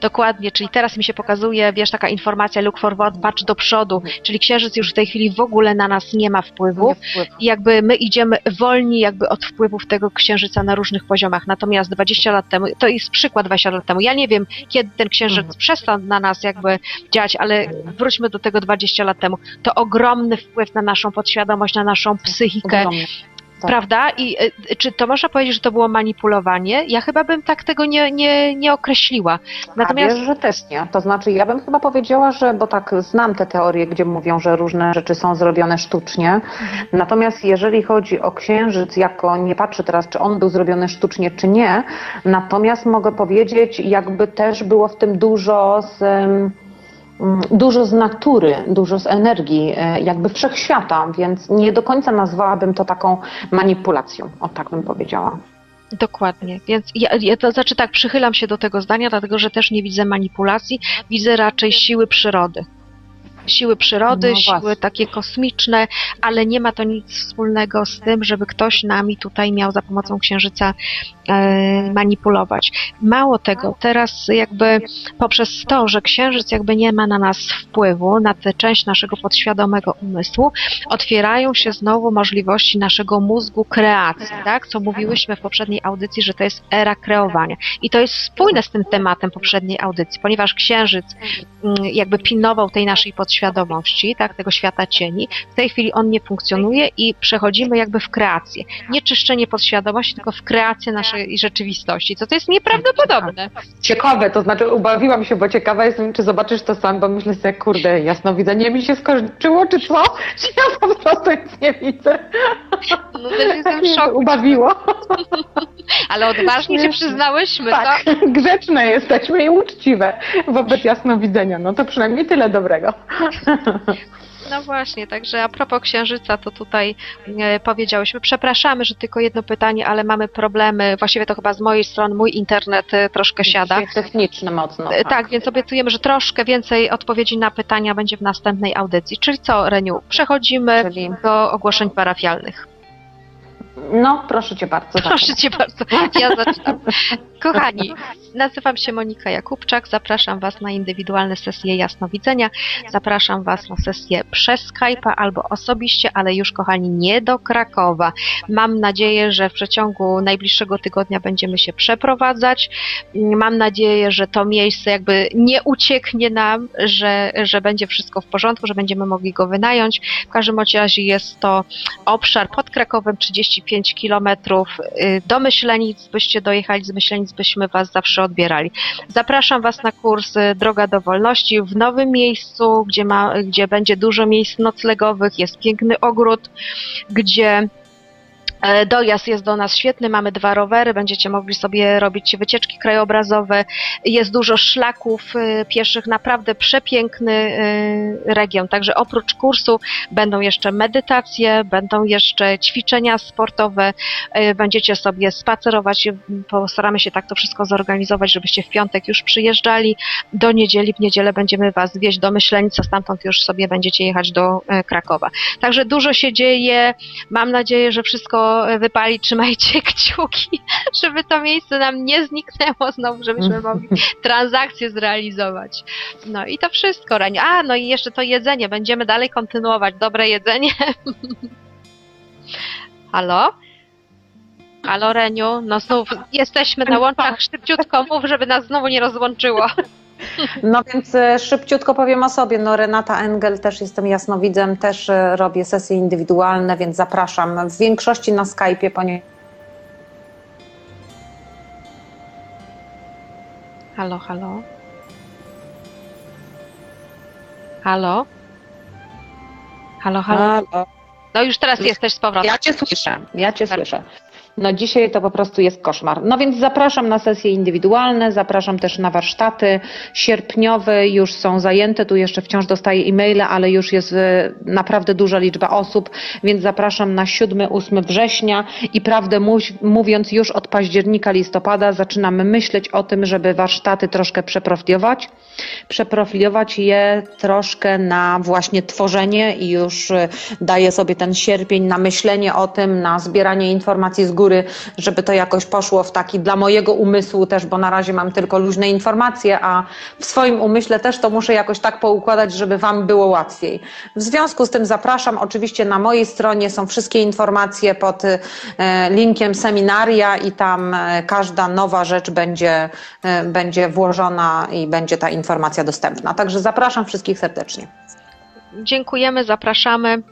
dokładnie, czyli teraz mi się pokazuje, wiesz, taka informacja look forward, patrz do przodu, czyli księżyc już w tej chwili w ogóle na nas nie ma wpływu. I jakby my idziemy wolni jakby od wpływów tego księżyca na różnych poziomach. Natomiast 20 lat temu, to jest przykład 20 lat temu. Ja nie wiem, kiedy ten księżyc Mhm. przestał na nas jakby działać, ale wróćmy do tego 20 lat temu. To ogromny wpływ na naszą podświadomość, na naszą psychikę, Ogromnie. Tak. prawda? I y, czy to można powiedzieć, że to było manipulowanie? Ja chyba bym tak tego nie, nie, nie określiła. Natomiast... A wiesz, że też nie. To znaczy, ja bym chyba powiedziała, że, bo tak znam te teorie, gdzie mówią, że różne rzeczy są zrobione sztucznie. Natomiast jeżeli chodzi o księżyc, jako nie patrzę teraz, czy on był zrobiony sztucznie, czy nie, natomiast mogę powiedzieć, jakby też było w tym dużo z. Dużo z natury, dużo z energii, e, jakby wszechświata, więc nie do końca nazwałabym to taką manipulacją. O tak bym powiedziała. Dokładnie. Więc ja, ja to znaczy tak, przychylam się do tego zdania, dlatego że też nie widzę manipulacji, widzę raczej siły przyrody. Siły przyrody, No siły takie kosmiczne, ale nie ma to nic wspólnego z tym, żeby ktoś nami tutaj miał za pomocą księżyca e, manipulować. Mało tego, teraz jakby poprzez to, że księżyc jakby nie ma na nas wpływu, na tę część naszego podświadomego umysłu, otwierają się znowu możliwości naszego mózgu kreacji, tak? Co mówiłyśmy w poprzedniej audycji, że to jest era kreowania. I to jest spójne z tym tematem poprzedniej audycji, ponieważ księżyc mm, jakby pilnował tej naszej podświadomości, tak? Tego świata cieni. W tej chwili on nie funkcjonuje i przechodzimy jakby w kreację. Nie czyszczenie podświadomości, tylko w kreację naszej rzeczywistości, co to jest nieprawdopodobne. Ciekawe, to znaczy ubawiłam się, bo ciekawa jestem, czy zobaczysz to sam, bo myślę sobie, kurde, jasnowidzenie mi się skończyło, czy co? Czy ja po prostu nic nie widzę? No też jestem w to szoku, ubawiło. ale odważnie się przyznałyśmy, Tak, co? grzeczne jesteśmy i uczciwe wobec jasnowidzenia. No to przynajmniej tyle dobrego. No właśnie, także a propos księżyca, to tutaj e, powiedziałyśmy, przepraszamy, że tylko jedno pytanie, ale mamy problemy, właściwie to chyba z mojej strony, mój internet e, troszkę siada. Techniczny mocno. E, Tak, więc obiecujemy, że troszkę więcej odpowiedzi na pytania będzie w następnej audycji. Czyli co, Reniu, przechodzimy Czyli, do ogłoszeń parafialnych. No proszę Cię bardzo. Proszę Cię bardzo, ja zaczynam. Kochani, nazywam się Monika Jakubczak, zapraszam Was na indywidualne sesje jasnowidzenia, zapraszam Was na sesję przez Skype'a albo osobiście, ale już kochani nie do Krakowa. Mam nadzieję, że w przeciągu najbliższego tygodnia będziemy się przeprowadzać. Mam nadzieję, że to miejsce jakby nie ucieknie nam, że, że będzie wszystko w porządku, że będziemy mogli go wynająć. W każdym razie jest to obszar pod Krakowem 35 km. Do Myślenic byście dojechali, z Myślenic byśmy Was zawsze odbierali. Zapraszam Was na kurs y, Droga do Wolności w nowym miejscu, gdzie, ma, gdzie będzie dużo miejsc noclegowych, jest piękny ogród, gdzie Dojazd jest do nas świetny, mamy dwa rowery, będziecie mogli sobie robić wycieczki krajobrazowe. Jest dużo szlaków y, pieszych, naprawdę przepiękny y, region. Także oprócz kursu będą jeszcze medytacje, będą jeszcze ćwiczenia sportowe, będziecie sobie spacerować. Postaramy się tak to wszystko zorganizować, żebyście w piątek już przyjeżdżali. Do niedzieli, w niedzielę będziemy Was wieźć do Myślenic, a stamtąd już sobie będziecie jechać do e, Krakowa. Także dużo się dzieje. Mam nadzieję, że wszystko wypali. Trzymajcie kciuki, żeby to miejsce nam nie zniknęło znowu, żebyśmy mogli transakcje zrealizować. No i to wszystko, Reniu. A, no i jeszcze to jedzenie. Będziemy dalej kontynuować. Dobre jedzenie. Halo? Halo, Reniu? No znów jesteśmy na łączach. Szybciutko mów, żeby nas znowu nie rozłączyło. No więc e, szybciutko powiem o sobie. No Renata Engel, też jestem jasnowidzem, też e, robię sesje indywidualne, więc zapraszam w większości na Skype'ie, ponieważ Halo, halo? Halo? Halo, halo? Halo. No już teraz jesteś z powrotem. Ja Cię słyszę, ja Cię słyszę. No dzisiaj to po prostu jest koszmar. No więc zapraszam na sesje indywidualne, zapraszam też na warsztaty sierpniowe, już są zajęte, tu jeszcze wciąż dostaję e-maile, ale już jest e, naprawdę duża liczba osób, więc zapraszam na 7-8 września i prawdę mów- mówiąc już od października, listopada zaczynamy myśleć o tym, żeby warsztaty troszkę przeprofiliować. Przeprofilować je troszkę na właśnie tworzenie i już y, daję sobie ten sierpień na myślenie o tym, na zbieranie informacji z góry, żeby to jakoś poszło w taki dla mojego umysłu też, bo na razie mam tylko luźne informacje, a w swoim umyśle też to muszę jakoś tak poukładać, żeby Wam było łatwiej. W związku z tym zapraszam, oczywiście na mojej stronie są wszystkie informacje pod y, linkiem seminaria i tam e, każda nowa rzecz będzie, będzie włożona i będzie ta informacja dostępna. Także zapraszam wszystkich serdecznie. Dziękujemy, zapraszamy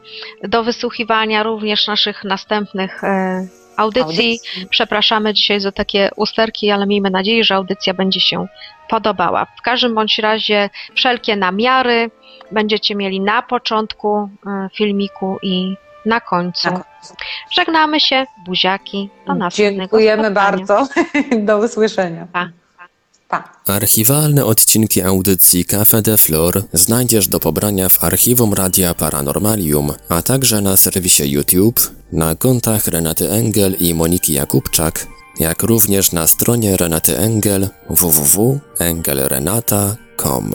do wysłuchiwania również naszych następnych e, audycji. Przepraszamy dzisiaj za takie usterki, ale miejmy nadzieję, że audycja będzie się podobała. W każdym bądź razie wszelkie namiary będziecie mieli na początku e, filmiku i na końcu. Na końcu. Żegnamy się, buziaki, do następnego Dziękujemy spotkania. bardzo. Do usłyszenia. Pa. Pa. Archiwalne odcinki audycji Cafe de Flor znajdziesz do pobrania w archiwum Radia Paranormalium, a także na serwisie YouTube, na kontach Renaty Engel i Moniki Jakubczak, jak również na stronie Renaty Engel www.engelrenata.com.